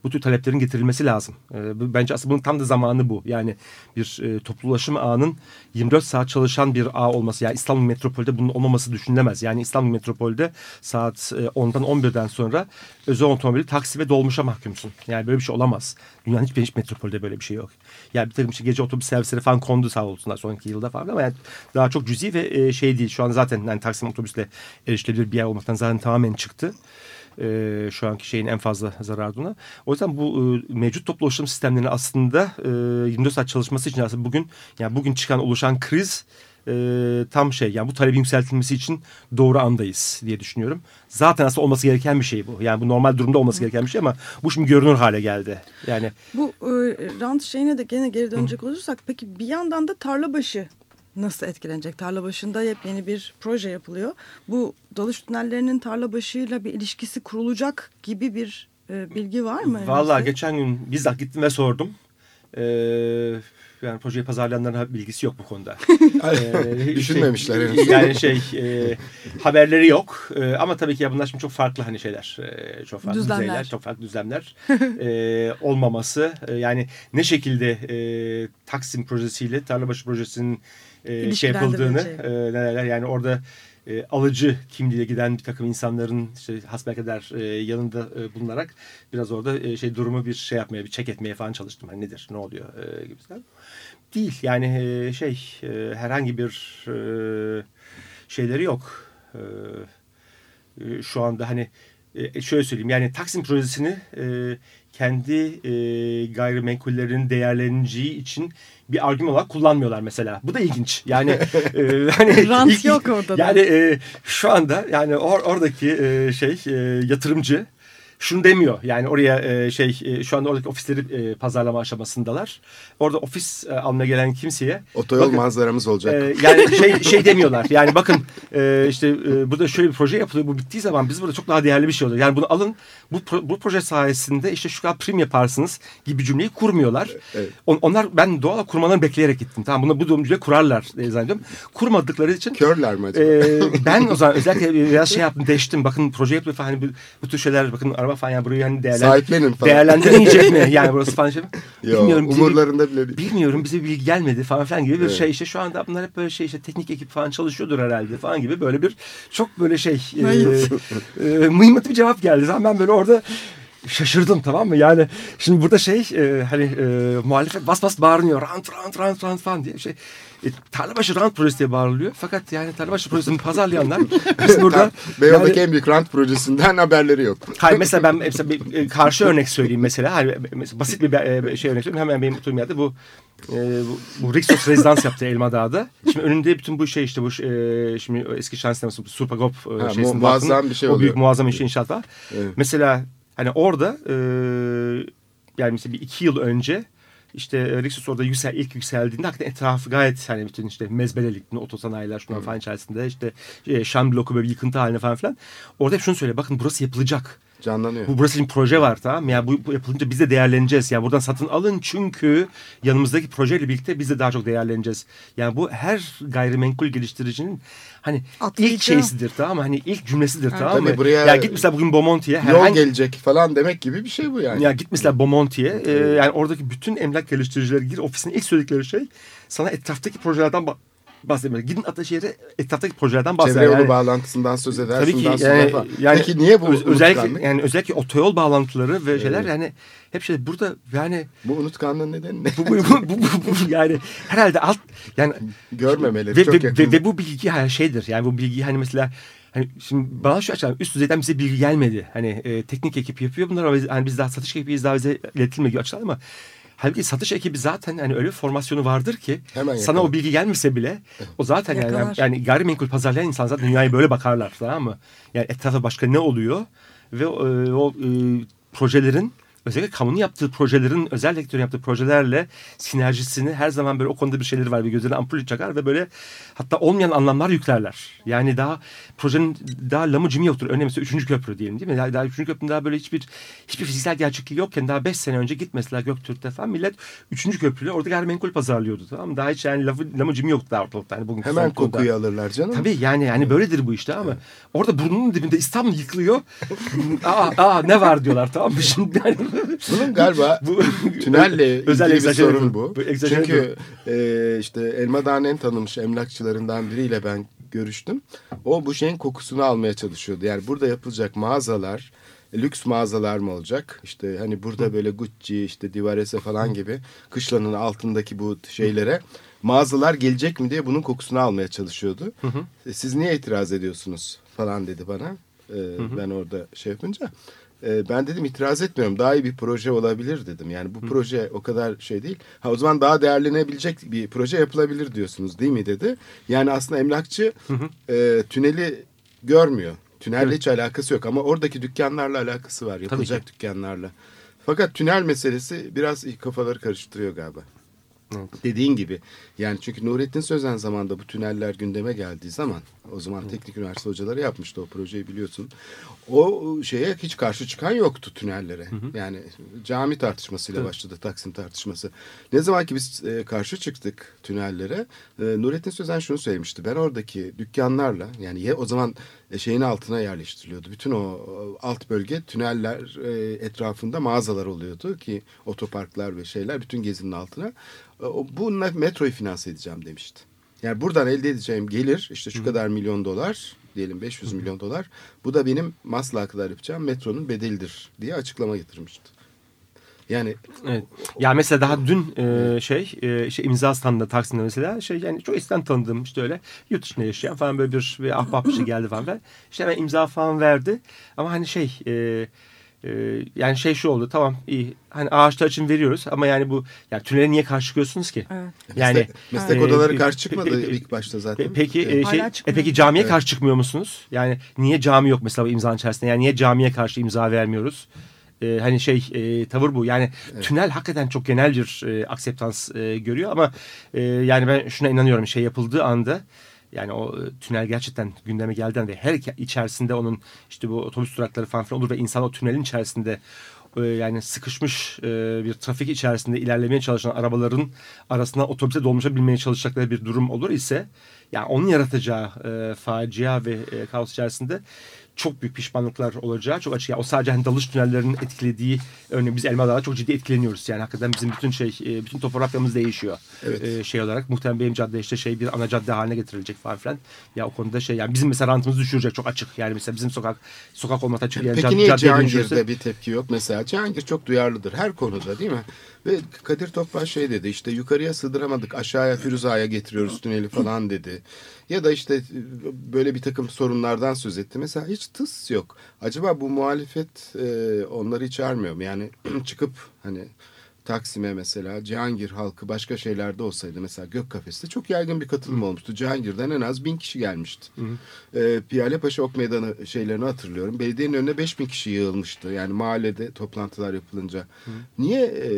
bu tür taleplerin getirilmesi lazım. E, bence aslında bunun tam da zamanı bu. Yani bir e, toplu ağının 24 saat çalışan bir ağ olması yani İstanbul Metropol'de bunun olmaması düşünülemez. Yani İstanbul Metropol'de saat e, 10'dan 11'den sonra özel otomobili taksi ve dolmuşa mahkumsun. Yani böyle bir şey olamaz. Dünyanın hiçbir, hiçbir metropolde böyle bir şey yok. Yani bir takım işte gece otobüs servisleri falan kondu sağ olsunlar sonraki yılda falan ama yani daha çok cüzi ve e, şey değil. Şu an zaten yani Taksim otobüsle erişilebilir bir yer olmaktan zaten tamamen çıktı. E, şu anki şeyin en fazla zararına. O yüzden bu e, mevcut toplu ulaşım sistemlerinin aslında e, 24 saat çalışması için aslında bugün yani bugün çıkan oluşan kriz e, tam şey yani bu talebin yükseltilmesi için doğru andayız diye düşünüyorum. Zaten aslında olması gereken bir şey bu. Yani bu normal durumda olması gereken bir şey ama bu şimdi görünür hale geldi. Yani Bu e, rant şeyine de gene geri dönecek olursak peki bir yandan da Tarlabaşı nasıl etkilenecek? Tarlabaşı'nda yepyeni bir proje yapılıyor. Bu dalış tünellerinin Tarlabaşı'yla bir ilişkisi kurulacak gibi bir e, bilgi var mı? Vallahi elinizde? geçen gün bizzat gittim ve sordum. Ee, yani projeyi pazarlayanların bilgisi yok bu konuda. Ee, Düşünmemişler şey, henüz. Yani şey e, haberleri yok. E, ama tabii ki ya bunlar şimdi çok farklı hani şeyler. E, çok farklı Düzlemler. düzeyler, çok farklı düzlemler. e, olmaması. E, yani ne şekilde e, Taksim projesiyle Tarlabaşı projesinin e, şey yapıldığını e, ne derler yani orada e, alıcı kimliğe giden bir takım insanların işte hasbelkader e, yanında e, bulunarak biraz orada e, şey durumu bir şey yapmaya bir çek etmeye falan çalıştım. Hani nedir ne oluyor e, gibisinden. Değil yani e, şey e, herhangi bir e, şeyleri yok. E, e, şu anda hani e, şöyle söyleyeyim yani Taksim projesini e, kendi e, gayrimenkullerin değerleneceği için bir argüman olarak kullanmıyorlar mesela. Bu da ilginç. Yani e, hani Rant yok orada da. Yani e, şu anda yani or- oradaki e, şey e, yatırımcı şunu demiyor. Yani oraya e, şey e, şu anda oradaki ofisleri e, pazarlama aşamasındalar. Orada ofis e, almaya gelen kimseye Otoyol bakın, manzaramız olacak. ee, yani şey şey demiyorlar. Yani bakın e, işte e, burada şöyle bir proje yapılıyor. Bu bittiği zaman biz burada çok daha değerli bir şey oluyor. Yani bunu alın. Bu pro- bu proje sayesinde işte şu kadar prim yaparsınız gibi cümleyi kurmuyorlar. Evet. On- onlar ben doğal kurmalarını bekleyerek gittim. Tamam bunu bu cümle kurarlar diye zannediyorum. Kurmadıkları için Körler mi acaba? ee, ben o zaman özellikle biraz şey yaptım deştim. Bakın proje yapıyor falan hani bu, bu tür şeyler bakın araba falan yani burayı hani değerlen, Sahiplenin falan. değerlendirmeyecek mi? Yani burası falan şey. Yo, Bilmiyorum. umurlarında bile değil. Bilmiyorum bize bilgi gelmedi falan filan gibi bir Evet. şey işte şu anda bunlar hep böyle şey işte teknik ekip falan çalışıyordur herhalde falan gibi böyle bir çok böyle şey e, e, mıymıntı bir cevap geldi. Zaman ben böyle orada şaşırdım tamam mı? Yani şimdi burada şey e, hani e, muhalefet bas bas bağırıyor. Rant rant rant rant falan diye bir şey. E, Tarlabaşı rant projesi diye bağırılıyor. Fakat yani Tarlabaşı projesini pazarlayanlar biz burada Beyoğlu'daki yani- en büyük rant projesinden haberleri yok. Hayır mesela ben mesela bir e, karşı örnek söyleyeyim mesela. Hayır, mesela basit bir e, şey örnek söyleyeyim. Hemen benim oturduğum yerde bu e, bu, bu Rixos rezidans yaptı Elmadağ'da. Şimdi önünde bütün bu şey işte bu e, şimdi eski şans sineması Surpagop e, şeysinin mu- muazzam baktım. bir şey O oluyor. büyük muazzam bir inşaat var. Evet. Mesela hani orada e, yani mesela bir iki yıl önce işte e, Rixos orada yüksel, ilk yükseldiğinde hakikaten etrafı gayet hani bütün işte mezbelelik, otosanayiler şunlar falan içerisinde işte e, Şam bloku böyle bir yıkıntı haline falan filan. Orada hep şunu söyle bakın burası yapılacak. Canlanıyor. Bu burası için proje var tamam mı? Ya bu, bu yapılınca biz de değerleneceğiz. Ya buradan satın alın çünkü yanımızdaki projeyle birlikte biz de daha çok değerleneceğiz. Yani bu her gayrimenkul geliştiricinin hani Atlayacağı. ilk şeysidir tamam mı? Hani ilk cümlesidir tamam Tabii mı? buraya ya git mesela bugün Bomonti'ye Yol herhangi gelecek falan demek gibi bir şey bu yani. ya git mesela Bomonti'ye e, yani oradaki bütün emlak geliştiricileri gir ofisine ilk söyledikleri şey sana etraftaki projelerden ba- bahsetmiyor. Gidin Ataşehir'e etraftaki projelerden bahseder. Çevre yolu Yani- bağlantısından söz eder. Tabii ki yani, sonra yani Peki niye bu öz- özellikle unutkanlık? yani özellikle otoyol bağlantıları ve şeyler Evet. yani hep şey burada yani Bu unutkanlığın nedeni ne? bu, bu, bu, bu, bu- yani herhalde alt yani Görmemeleri ve, çok ve, yakın. ve, ve bu bilgi hani şeydir yani bu bilgi hani mesela hani şimdi bana şu açıdan üst düzeyden bize bilgi gelmedi. Hani e, teknik ekip yapıyor bunlar ama biz, hani biz daha satış ekibiyiz daha bize iletilmiyor gibi açıdan ama Halbuki satış ekibi zaten hani öyle bir formasyonu vardır ki Hemen sana o bilgi gelmese bile o zaten yani, Yakalar. yani gayrimenkul pazarlayan insan zaten dünyaya böyle bakarlar tamam mı? Yani etrafta başka ne oluyor ve e, o e, projelerin özellikle kamunun yaptığı projelerin özel sektörün yaptığı projelerle sinerjisini her zaman böyle o konuda bir şeyleri var. Bir gözlerine ampul çakar ve böyle hatta olmayan anlamlar yüklerler. Yani daha projenin daha lamı cimi yoktur. Örneğin mesela üçüncü köprü diyelim değil mi? Daha, daha üçüncü köprünün daha böyle hiçbir hiçbir fiziksel gerçekliği yokken daha beş sene önce git mesela Göktürk'te falan millet üçüncü köprüyle orada gayrimenkul pazarlıyordu tamam mı? Daha hiç yani lafı, lamı cimi yoktu daha ortalıkta. Yani bugün Hemen kokuyu alırlar canım. Tabii yani yani böyledir bu işte ama orada burnunun dibinde İstanbul yıkılıyor. aa, aa ne var diyorlar tamam mı şimdi yani Bunun galiba bu tünelle özel ilgili bir sorun bu. bu. Çünkü e, işte Elmadağ'ın en tanınmış emlakçılarından biriyle ben görüştüm. O bu şeyin kokusunu almaya çalışıyordu. Yani burada yapılacak mağazalar lüks mağazalar mı olacak? İşte hani burada böyle Gucci, işte Divarese falan gibi kışlanın altındaki bu şeylere mağazalar gelecek mi diye bunun kokusunu almaya çalışıyordu. E, Siz niye itiraz ediyorsunuz falan dedi bana. E, Ben orada şey yapınca. E, ben dedim itiraz etmiyorum. Daha iyi bir proje olabilir dedim. Yani bu proje o kadar şey değil. Ha o zaman daha değerlenebilecek bir proje yapılabilir diyorsunuz değil mi dedi. Yani aslında emlakçı e, tüneli görmüyor. Tünelle hiç alakası yok ama oradaki dükkanlarla alakası var. Yapılacak dükkanlarla. Fakat tünel meselesi biraz kafaları karıştırıyor galiba. Dediğin gibi yani çünkü Nurettin Sözen zamanında bu tüneller gündeme geldiği zaman o zaman teknik üniversite hocaları yapmıştı o projeyi biliyorsun. O şeye hiç karşı çıkan yoktu tünellere. Yani cami tartışmasıyla başladı Taksim tartışması. Ne zaman ki biz e, karşı çıktık tünellere e, Nurettin Sözen şunu söylemişti. Ben oradaki dükkanlarla yani ye, o zaman şeyin altına yerleştiriliyordu. Bütün o alt bölge tüneller e, etrafında mağazalar oluyordu ki otoparklar ve şeyler bütün gezinin altına. E, bununla metroyu finanse edeceğim demişti. Yani buradan elde edeceğim gelir işte şu kadar milyon dolar diyelim 500 milyon dolar. Bu da benim Maslak'a kadar yapacağım metronun bedelidir diye açıklama getirmişti. Yani Evet. Ya mesela daha dün e, şey e, işte imza standında Taksim'de mesela şey yani çok eskiden tanıdığım işte öyle yurt dışında yaşayan falan böyle bir, bir ahbap bir şey geldi falan. Ben, işte hemen imza falan verdi. Ama hani şey e, e, yani şey şu oldu tamam iyi hani ağaçlar için veriyoruz ama yani bu yani tünele niye karşı çıkıyorsunuz ki? Evet. Yani meslek, meslek e, odaları pe- karşı çıkmadı pe- ilk başta zaten. Pe- Peki e, şey, e, peki camiye Evet. karşı çıkmıyor musunuz? Yani niye cami yok mesela bu imzanın içerisinde? Yani niye camiye karşı imza vermiyoruz? E, hani şey e, tavır bu. Yani tünel hakikaten çok genel bir e, akseptans e, görüyor ama e, yani ben şuna inanıyorum şey yapıldığı anda yani o e, tünel gerçekten gündeme geldiğinde ve her içerisinde onun işte bu otobüs durakları falan filan olur ve insan o tünelin içerisinde e, yani sıkışmış e, bir trafik içerisinde ilerlemeye çalışan arabaların arasına otobüse dolmuşabilmeye çalışacakları bir durum olur ise yani onun yaratacağı facia ve kaos içerisinde çok büyük pişmanlıklar olacağı çok açık. Yani o sadece hani dalış tünellerinin etkilediği örneğin biz Elmadağ'da çok ciddi etkileniyoruz. Yani hakikaten bizim bütün şey e, bütün topografyamız değişiyor. Evet. E, şey olarak muhtemelen benim cadde işte şey bir ana cadde haline getirilecek falan filan. Ya o konuda şey yani bizim mesela rantımızı düşürecek çok açık. Yani mesela bizim sokak sokak olmasa açık yani Peki cad- niye Cihangir'de bir tepki yok? Mesela Cihangir çok duyarlıdır her konuda değil mi? Ve Kadir Topbaş şey dedi işte yukarıya sığdıramadık aşağıya Firuza'ya getiriyoruz tüneli falan dedi. Ya da işte böyle bir takım sorunlardan söz etti. Mesela hiç tıs yok. Acaba bu muhalefet e, onları içermiyor mu? Yani çıkıp hani Taksim'e mesela Cihangir halkı başka şeylerde olsaydı mesela Gök Kafes'te çok yaygın bir katılım olmuştu. Cihangir'den en az bin kişi gelmişti. Ee, Piyale Paşa Ok Meydanı şeylerini hatırlıyorum. Belediyenin önüne 5000 kişi yığılmıştı. Yani mahallede toplantılar yapılınca. Niye e,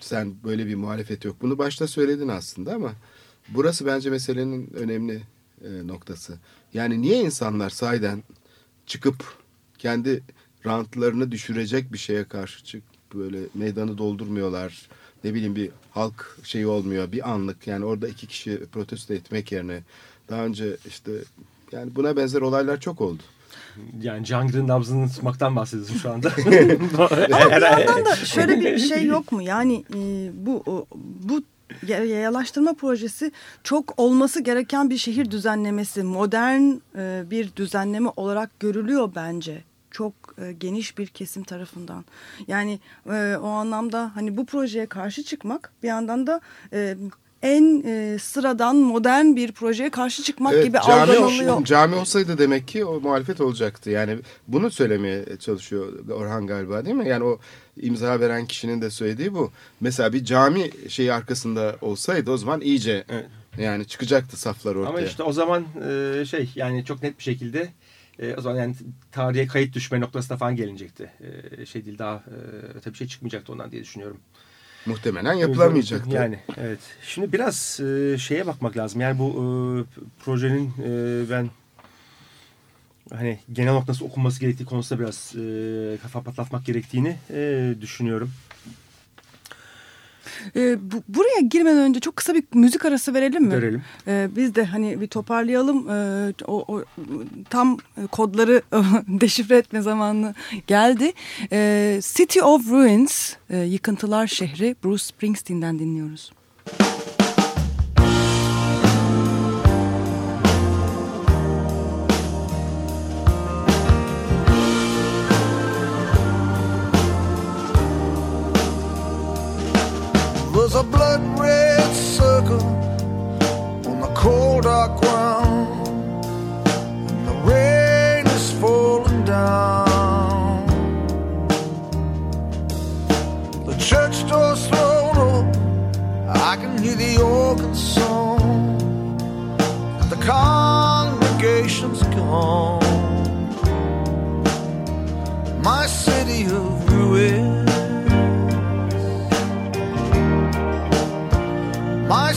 sen böyle bir muhalefet yok? Bunu başta söyledin aslında ama burası bence meselenin önemli e, noktası. Yani niye insanlar sahiden çıkıp kendi rantlarını düşürecek bir şeye karşı çık böyle meydanı doldurmuyorlar. Ne bileyim bir halk şeyi olmuyor bir anlık yani orada iki kişi protesto etmek yerine daha önce işte yani buna benzer olaylar çok oldu. Yani Cihangir'in nabzını tutmaktan bahsediyorsun şu anda. Ama bir yandan da şöyle bir şey yok mu? Yani e, bu bu ya- yayalaştırma projesi çok olması gereken bir şehir düzenlemesi, modern e, bir düzenleme olarak görülüyor bence. Çok e, geniş bir kesim tarafından. Yani e, o anlamda hani bu projeye karşı çıkmak bir yandan da e, en e, sıradan modern bir projeye karşı çıkmak Evet, gibi cami, algılanıyor. cami olsaydı demek ki o muhalefet olacaktı. Yani bunu söylemeye çalışıyor Orhan galiba değil mi? Yani o imza veren kişinin de söylediği bu. Mesela bir cami şeyi arkasında olsaydı o zaman iyice Evet. yani çıkacaktı saflar ortaya. Ama işte o zaman e, şey yani çok net bir şekilde e, o zaman yani tarihe kayıt düşme noktasına falan gelinecekti. E, şey değil daha e, öte bir şey çıkmayacaktı ondan diye düşünüyorum. Muhtemelen yapılamayacaktı. Yani evet. Şimdi biraz e, şeye bakmak lazım. Yani bu e, projenin e, ben hani genel nasıl okunması gerektiği konusunda biraz e, kafa patlatmak gerektiğini e, düşünüyorum. E, bu- buraya girmeden önce çok kısa bir müzik arası verelim mi? Verelim. Ee, biz de hani bir toparlayalım. Ee, o, o tam kodları deşifre etme zamanı geldi. Ee, City of Ruins, e, yıkıntılar şehri Bruce Springsteen'den dinliyoruz. Now was a blood red circle on the cold dark ground. And the rain is falling down. The church door's thrown open. I can hear the organ song. And the congregation's gone. My city of ruin. My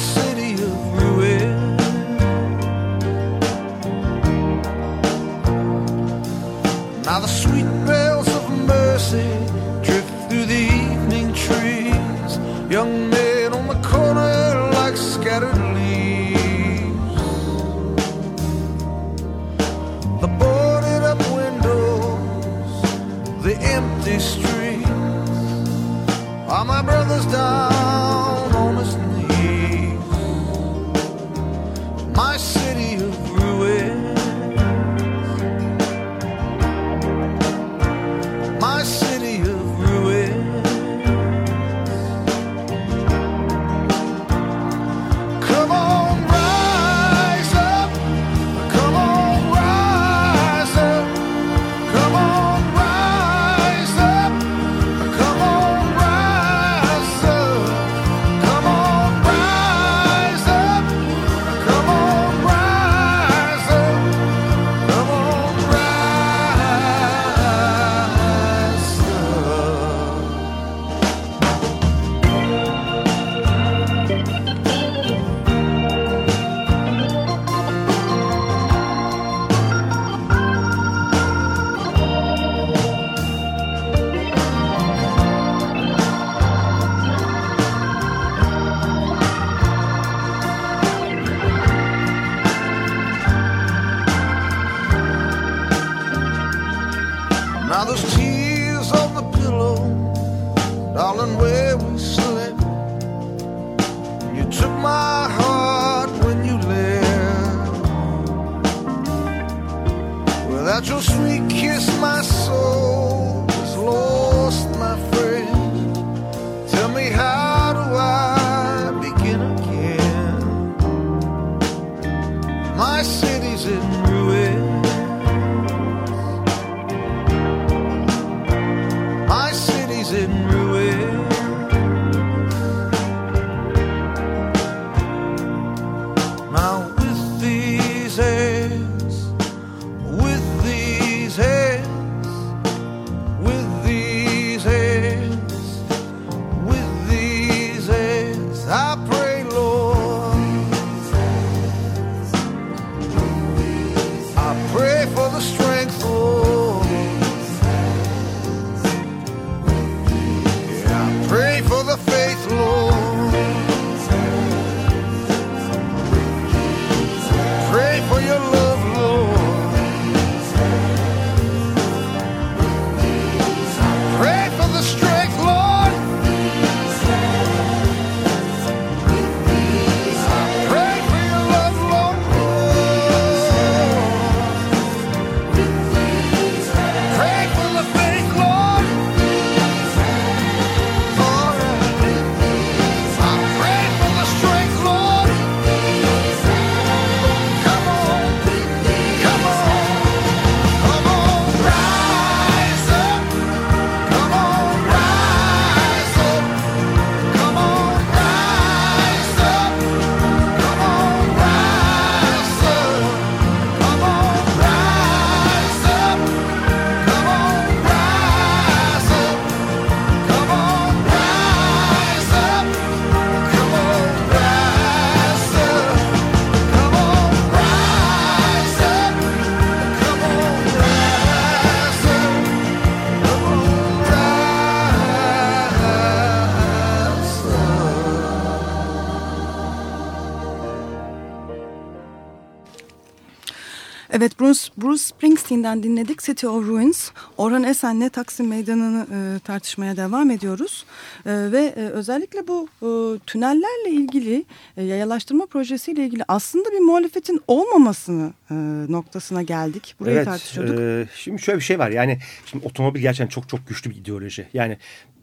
Bruce, Bruce Springsteen'den dinledik City of Ruins. Orhan Esen'le Taksim Meydanı'nı e, tartışmaya devam ediyoruz. E, ve e, özellikle bu e, tünellerle ilgili e, yayalaştırma projesiyle ilgili aslında bir muhalefetin olmamasını e, noktasına geldik. Burayı evet, tartışıyorduk. e, şimdi şöyle bir şey var. Yani şimdi otomobil gerçekten çok çok güçlü bir ideoloji. Yani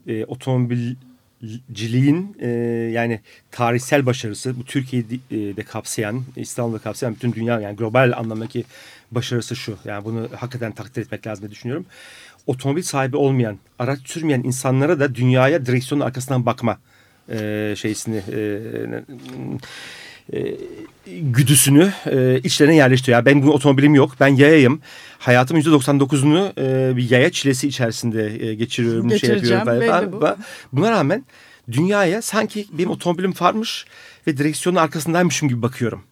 e, otomobilciliğin e, yani tarihsel başarısı bu Türkiye'yi de, de kapsayan, İstanbul'da kapsayan bütün dünya yani global anlamdaki başarısı şu. Yani bunu hakikaten takdir etmek lazım diye düşünüyorum. Otomobil sahibi olmayan, araç sürmeyen insanlara da dünyaya direksiyonun arkasından bakma e, şeysini e, e, güdüsünü e, içlerine yerleştiriyor. Yani ben bu otomobilim yok. Ben yayayım. Hayatımın %99'unu e, bir yaya çilesi içerisinde e, geçiriyorum. Şey yapıyorum falan. bu. Buna rağmen dünyaya sanki benim otomobilim varmış ve direksiyonun arkasındaymışım gibi bakıyorum.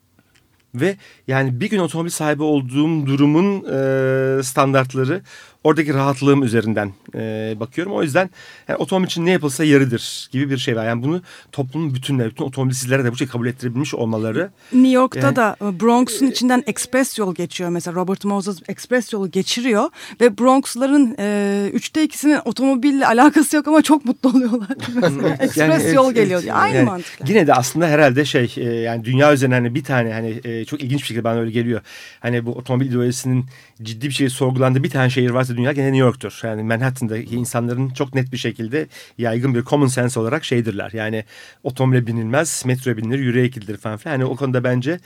Ve yani bir gün otomobil sahibi olduğum durumun e, standartları oradaki rahatlığım üzerinden e, bakıyorum. O yüzden yani otomobil için ne yapılsa yarıdır gibi bir şey var. Yani bunu toplumun bütününe, bütün otomobilsizlere de bu şekilde kabul ettirebilmiş olmaları. New York'ta Yani- da e, Bronx'un içinden express yol geçiyor. Mesela Robert Moses express yolu geçiriyor ve Bronx'ların e, üçte ikisinin otomobille alakası yok ama çok mutlu oluyorlar. Express Yani, yol evet, geliyor diye. Aynı Yani mantıkla. Yine de aslında herhalde şey e, yani dünya üzerine hani bir tane hani e, çok ilginç bir şekilde bana öyle geliyor. Hani bu otomobil ideolojisinin ciddi bir şey sorgulandığı bir tane şehir varsa dünya gene New York'tur. Yani Manhattan'daki insanların çok net bir şekilde yaygın bir common sense olarak şeydirler. Yani otomobile binilmez, metroya binilir, yürüyerek gidilir falan filan. Yani o konuda bence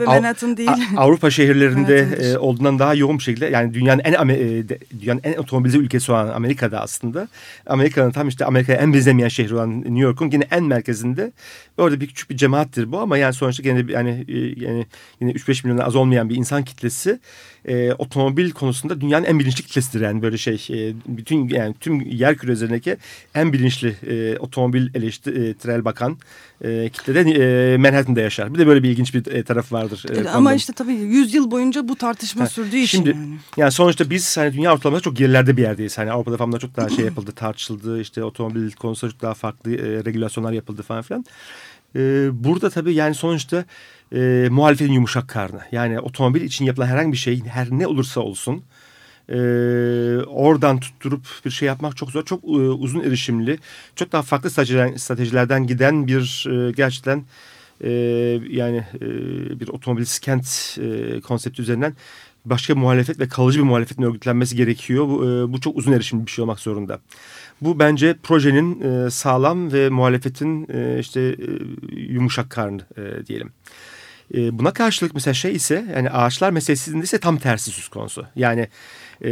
ve Manhattan değil. Avrupa şehirlerinde e, olduğundan daha yoğun bir şekilde yani dünyanın en e, dünyanın en otomobilize ülkesi olan Amerika'da aslında Amerika'nın tam işte Amerika'ya en benzemeyen şehri olan New York'un yine en merkezinde orada bir küçük bir cemaattir bu ama yani sonuçta gene yani e, yani yine 3-5 milyon az olmayan bir insan kitlesi e, otomobil konusunda dünyanın en bilinçli kitlesidir yani böyle şey e, bütün yani tüm yer küre üzerindeki en bilinçli e, otomobil eleştirel bakan e, kitlede e, Manhattan'da yaşar. Bir de böyle bir ilginç bir e, tarafı vardır. e, Ama konuda. işte tabii 100 yıl boyunca bu tartışma Ha, sürdüğü için Şimdi yani. yani sonuçta biz hani dünya ortalamasında çok gerilerde bir yerdeyiz. Hani Avrupa'da falan çok daha şey yapıldı, tartışıldı. İşte otomobil konusunda çok daha farklı e, regülasyonlar yapıldı falan filan. E, burada tabii yani sonuçta e, muhalefetin yumuşak karnı. Yani otomobil için yapılan herhangi bir şey her ne olursa olsun e, oradan tutturup bir şey yapmak çok zor. Çok e, uzun erişimli, çok daha farklı stratejilerden, giden bir e, gerçekten e, yani e, bir otomobil kent e, konsepti üzerinden başka muhalefet ve kalıcı bir muhalefetin örgütlenmesi gerekiyor. Bu, e, bu çok uzun erişimli bir şey olmak zorunda. Bu bence projenin e, sağlam ve muhalefetin e, işte e, yumuşak karnı e, diyelim. E, buna karşılık mesela şey ise yani ağaçlar meselesinde ise tam tersi söz konusu. Yani e,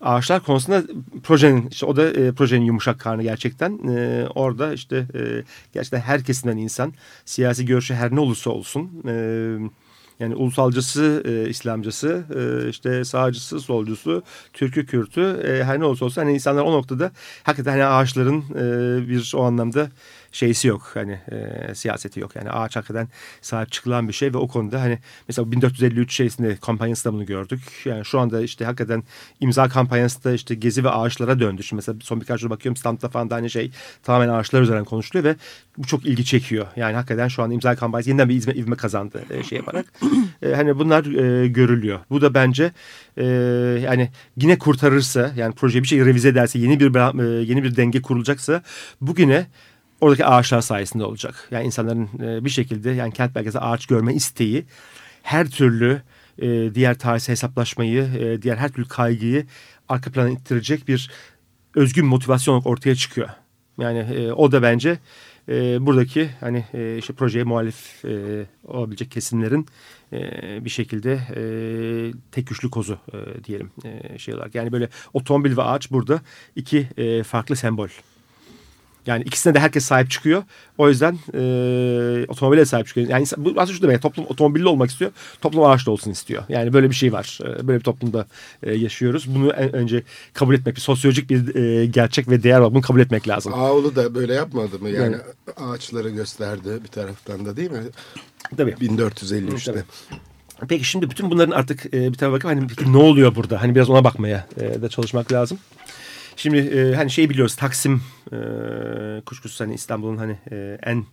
ağaçlar konusunda projenin işte o da e, projenin yumuşak karnı gerçekten. E, orada işte e, gerçekten her kesimden insan siyasi görüşü her ne olursa olsun e, yani ulusalcısı, e, İslamcısı, e, işte sağcısı, solcusu, Türkü, Kürtü e, her ne olursa olsun hani insanlar o noktada hakikaten hani ağaçların e, bir o anlamda şeysi yok hani e, siyaseti yok. Yani ağaç hakikaten sahip çıkılan bir şey ve o konuda hani mesela 1453 şeysinde kampanyasında bunu gördük. Yani şu anda işte hakikaten imza kampanyası da işte gezi ve ağaçlara döndü. Şimdi mesela son birkaç yıl bakıyorum standta falan da aynı şey tamamen ağaçlar üzerinden konuşuluyor ve bu çok ilgi çekiyor. Yani hakikaten şu an imza kampanyası yeniden bir ivme, ivme kazandı e, şey yaparak. E, hani bunlar e, görülüyor. Bu da bence e, yani yine kurtarırsa yani proje bir şey revize ederse yeni bir e, yeni bir denge kurulacaksa bugüne oradaki ağaçlar sayesinde olacak. Yani insanların e, bir şekilde yani kent merkezinde ağaç görme isteği her türlü e, diğer tarihsel hesaplaşmayı, e, diğer her türlü kaygıyı arka plana ittirecek bir özgün motivasyon ortaya çıkıyor. Yani o da bence buradaki hani e, işte projeye muhalif olabilecek kesimlerin bir şekilde tek güçlü kozu diyelim e, şey olarak. Yani böyle otomobil ve ağaç burada iki farklı sembol. Yani ikisine de herkes sahip çıkıyor. O yüzden e, otomobile sahip çıkıyor. Yani bu aslında şu demek toplum otomobilli olmak istiyor. Toplum ağaçlı olsun istiyor. Yani böyle bir şey var. Böyle bir toplumda e, yaşıyoruz. Bunu en, önce kabul etmek bir sosyolojik bir e, gerçek ve değer var. Bunu kabul etmek lazım. Ağolu da böyle yapmadı mı? Yani ağaçları gösterdi bir taraftan da değil mi? Tabii. 1453'te. Tabii. Peki şimdi bütün bunların artık e, bir tarafa bakıp hani peki ne oluyor burada? Hani biraz ona bakmaya e, da çalışmak lazım. Şimdi e, hani şey biliyoruz Taksim e, kuşkusuz hani İstanbul'un hani e, en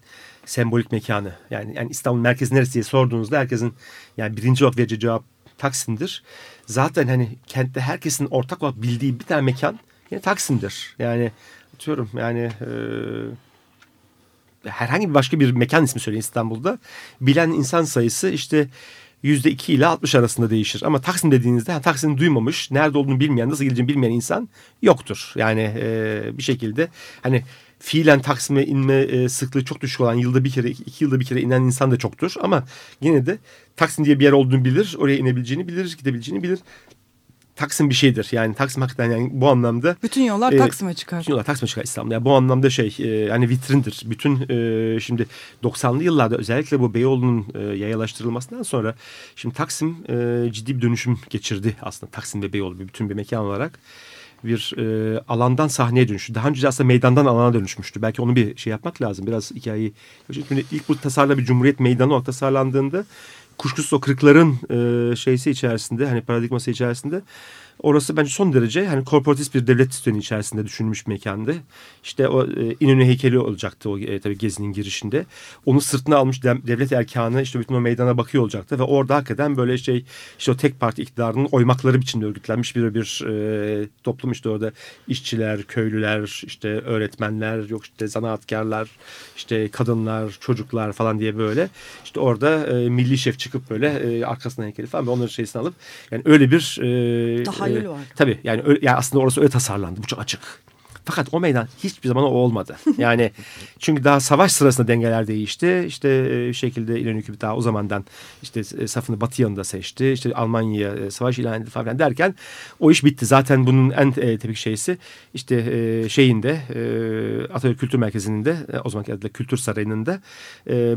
sembolik mekanı. Yani, yani İstanbul merkezi neresi diye sorduğunuzda herkesin yani birinci olarak vereceği cevap Taksim'dir. Zaten hani kentte herkesin ortak olarak bildiği bir tane mekan yine Taksim'dir. Yani atıyorum yani e, herhangi bir başka bir mekan ismi söyleyin İstanbul'da. Bilen insan sayısı işte yüzde iki ile 60 arasında değişir. Ama Taksim dediğinizde yani Taksim'i duymamış, nerede olduğunu bilmeyen, nasıl gideceğini bilmeyen insan yoktur. Yani e, bir şekilde hani fiilen Taksim'e inme e, sıklığı çok düşük olan yılda bir kere, iki yılda bir kere inen insan da çoktur. Ama yine de Taksim diye bir yer olduğunu bilir, oraya inebileceğini bilir, gidebileceğini bilir. Taksim bir şeydir. Yani Taksim hakikaten yani bu anlamda Bütün yollar e, Taksim'e çıkar. bütün yollar Taksim'e çıkar İstanbul'da. Yani bu anlamda şey e, yani vitrindir. Bütün e, şimdi 90'lı yıllarda özellikle bu Beyoğlu'nun e, yayalaştırılmasından sonra şimdi Taksim e, ciddi bir dönüşüm geçirdi aslında. Taksim ve Beyoğlu bir bütün bir mekan olarak bir e, alandan sahneye dönüştü. Daha önce aslında meydandan alana dönüşmüştü. Belki onu bir şey yapmak lazım. Biraz hikayeyi. Şimdi ilk bu tasarla bir Cumhuriyet Meydanı olarak tasarlandığında kuşkusuz o kırıkların e, şeysi içerisinde hani paradigması içerisinde Orası bence son derece hani korporatist bir devlet sistemi içerisinde düşünülmüş bir mekandı. İşte o e, İnönü heykeli olacaktı o e, tabii gezinin girişinde. Onu sırtına almış devlet erkanı işte bütün o meydana bakıyor olacaktı ve orada hakikaten böyle şey işte o tek parti iktidarının oymakları biçimde örgütlenmiş bir bir e, toplum işte orada işçiler, köylüler, işte öğretmenler, yok işte zanaatkarlar, işte kadınlar, çocuklar falan diye böyle işte orada e, milli şef çıkıp böyle e, arkasına heykeli falan ve onların şeysini alıp yani öyle bir e, tahayyül var. Tabii yani, öyle, yani aslında orası öyle tasarlandı. Bu çok açık. Fakat o meydan hiçbir zaman o olmadı. Yani çünkü daha savaş sırasında dengeler değişti. İşte e, şekilde İlhan Hükümeti daha o zamandan işte e, safını batı yanında seçti. İşte Almanya'ya e, savaş ilan edildi falan derken o iş bitti. Zaten bunun en tepik şeysi işte şeyinde Atatürk Kültür Merkezi'nin de o zamanki adıyla Kültür Sarayı'nın da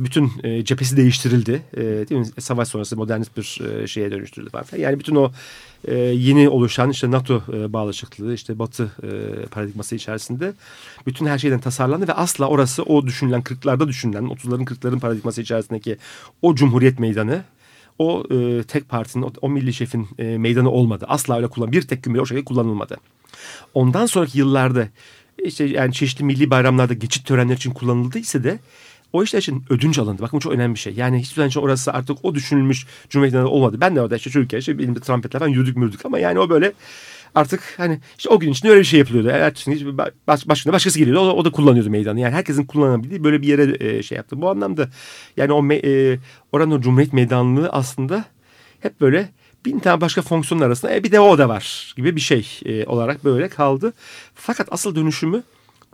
bütün cephesi değiştirildi. Değil mi? Savaş sonrası modernist bir şeye dönüştürüldü falan. Yani bütün o e, yeni oluşan işte NATO e, bağlaşıklığı işte Batı e, paradigması içerisinde bütün her şeyden tasarlandı ve asla orası o düşünülen 40'larda düşünülen 30'ların 40'ların paradigması içerisindeki o Cumhuriyet Meydanı o e, tek partinin o, o milli şefin e, meydanı olmadı. Asla öyle kullan bir tek gün bile o şekilde kullanılmadı. Ondan sonraki yıllarda işte yani çeşitli milli bayramlarda geçit törenleri için kullanıldıysa da o işler için ödünç alındı. Bakın çok önemli bir şey. Yani hiçbir zaman için orası artık o düşünülmüş Cumhuriyet'ten olmadı. Ben de orada işte çocukken işte elimde trompetler falan yürüdük mürdük ama yani o böyle artık hani işte o gün içinde öyle bir şey yapılıyordu. Ertesi baş, başına başkası geliyordu. O, o da kullanıyordu meydanı. Yani herkesin kullanabildiği böyle bir yere e, şey yaptı. Bu anlamda yani o me, e, oranın o Cumhuriyet meydanlığı aslında hep böyle bin tane başka fonksiyonun arasında e, bir de o da var gibi bir şey e, olarak böyle kaldı. Fakat asıl dönüşümü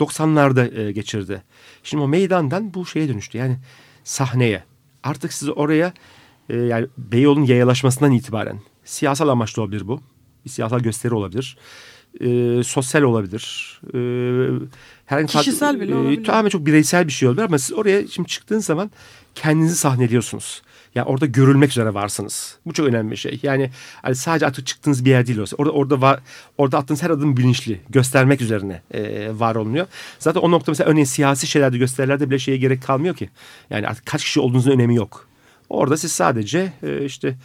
90'larda e, geçirdi. Şimdi o meydandan bu şeye dönüştü. Yani sahneye. Artık siz oraya e, yani Beyoğlu'nun yayalaşmasından itibaren siyasal amaçlı olabilir bu. Bir siyasal gösteri olabilir. E, sosyal olabilir. E, herhangi Kişisel bile e, olabilir. Tamamen çok bireysel bir şey olabilir ama siz oraya şimdi çıktığınız zaman kendinizi sahneliyorsunuz. Yani orada görülmek üzere varsınız. Bu çok önemli bir şey. Yani hani sadece artık çıktığınız bir yer değil olsa. Orada orada var orada attığınız her adım bilinçli, göstermek üzerine e, var olunuyor. Zaten o nokta mesela örneğin siyasi şeylerde gösterilerde bile şeye gerek kalmıyor ki. Yani artık kaç kişi olduğunuzun önemi yok. Orada siz sadece e, işte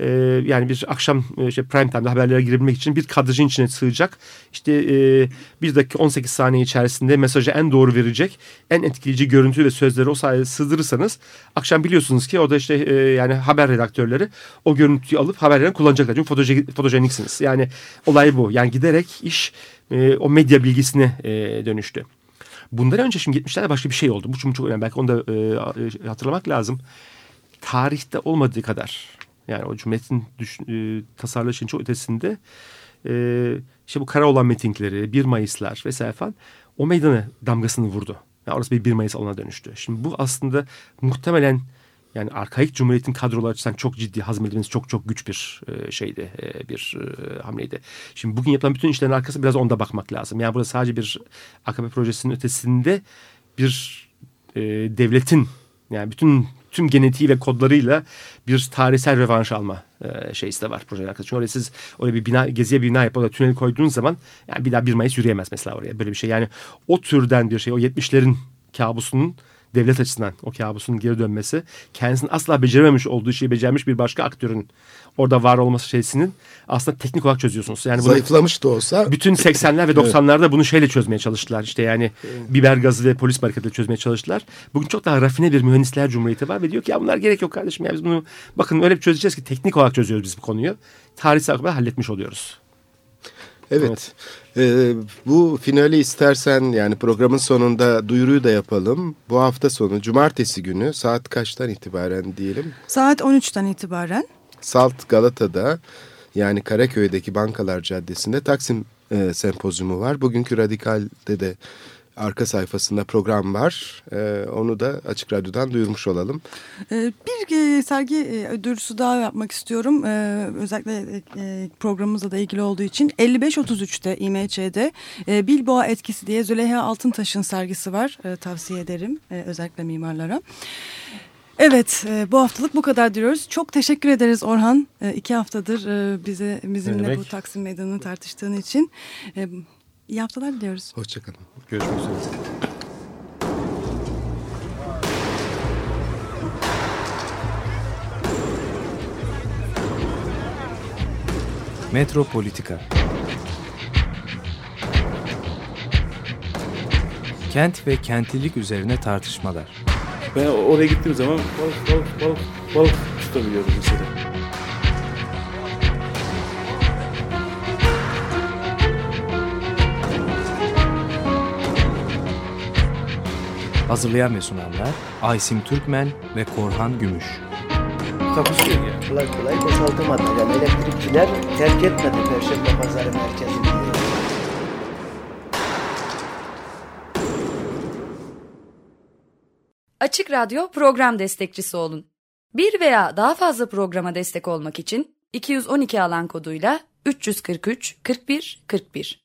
e, yani bir akşam e, işte prime time'da haberlere girebilmek için bir kadrajın içine sığacak. İşte e, bir dakika 18 saniye içerisinde mesajı en doğru verecek, en etkileyici görüntü ve sözleri o sayede sığdırırsanız akşam biliyorsunuz ki o da işte e, yani haber redaktörleri o görüntüyü alıp haberlerini kullanacaklar. Çünkü fotojen, fotojeniksiniz. Yani olay bu. Yani giderek iş e, o medya bilgisine e, dönüştü. Bundan önce şimdi 70'lerde başka bir şey oldu. Bu çok önemli. Belki onu da e, hatırlamak lazım tarihte olmadığı kadar yani o cumhuriyetin düş, e, tasarlaşın çok ötesinde e, işte bu kara olan mitingleri, 1 Mayıs'lar vesaire falan o meydana damgasını vurdu. Yani orası bir 1 Mayıs alana dönüştü. Şimdi bu aslında muhtemelen yani arkaik cumhuriyetin kadroları açısından çok ciddi hazmedilmesi çok çok güç bir e, şeydi, e, bir e, hamleydi. Şimdi bugün yapılan bütün işlerin arkası biraz onda bakmak lazım. Yani burada sadece bir AKP projesinin ötesinde bir devletin yani bütün tüm genetiği ve kodlarıyla bir tarihsel revanş alma e, şeysi de var projenin arkasında. Çünkü oraya siz oraya bir bina, geziye bir bina yapıp orada tüneli koyduğunuz zaman yani bir daha bir Mayıs yürüyemez mesela oraya. Böyle bir şey yani o türden bir şey o 70'lerin kabusunun devlet açısından o kabusun geri dönmesi kendisinin asla becerememiş olduğu şeyi becermiş bir başka aktörün orada var olması şeysinin aslında teknik olarak çözüyorsunuz. Yani Zayıflamış da olsa. Bütün 80'ler ve 90'larda evet. bunu şeyle çözmeye çalıştılar. İşte yani biber gazı ve polis hareketiyle çözmeye çalıştılar. Bugün çok daha rafine bir mühendisler cumhuriyeti var ve diyor ki ya bunlar gerek yok kardeşim. Ya biz bunu bakın öyle bir çözeceğiz ki teknik olarak çözüyoruz biz bu konuyu. Tarihsel olarak halletmiş oluyoruz. Evet. evet. Ee, bu finali istersen yani programın sonunda duyuruyu da yapalım. Bu hafta sonu cumartesi günü saat kaçtan itibaren diyelim? Saat 13'ten itibaren. Salt Galata'da yani Karaköy'deki Bankalar Caddesi'nde Taksim e, sempozyumu var. Bugünkü Radikal'de de arka sayfasında program var. Ee, onu da Açık Radyo'dan duyurmuş olalım. Ee, bir e, sergi e, duyurusu daha yapmak istiyorum. Ee, özellikle e, programımızla da ilgili olduğu için 55-33'te İMÇ'de e, Bilboğa Etkisi diye Züleyha Altıntaş'ın sergisi var. E, tavsiye ederim e, özellikle mimarlara. Evet e, bu haftalık bu kadar diyoruz. Çok teşekkür ederiz Orhan. E, iki haftadır e, bize bizimle bu Taksim Meydanı'nı tartıştığın için. İyi haftalar diliyoruz. Hoşçakalın. Görüşmek üzere. Metropolitika Kent ve kentlilik üzerine tartışmalar. Ben oraya gittiğim zaman balık balık balık balık tutabiliyorum mesela. Hazırlayan ve sunanlar Aysim Türkmen ve Korhan Gümüş. Takusuyor yani. Kolay kolay boşaltamadı. Yani elektrikçiler terk etmedi Perşembe Pazarı merkezini. Açık Radyo program destekçisi olun. Bir veya daha fazla programa destek olmak için 212 alan koduyla 343 41 41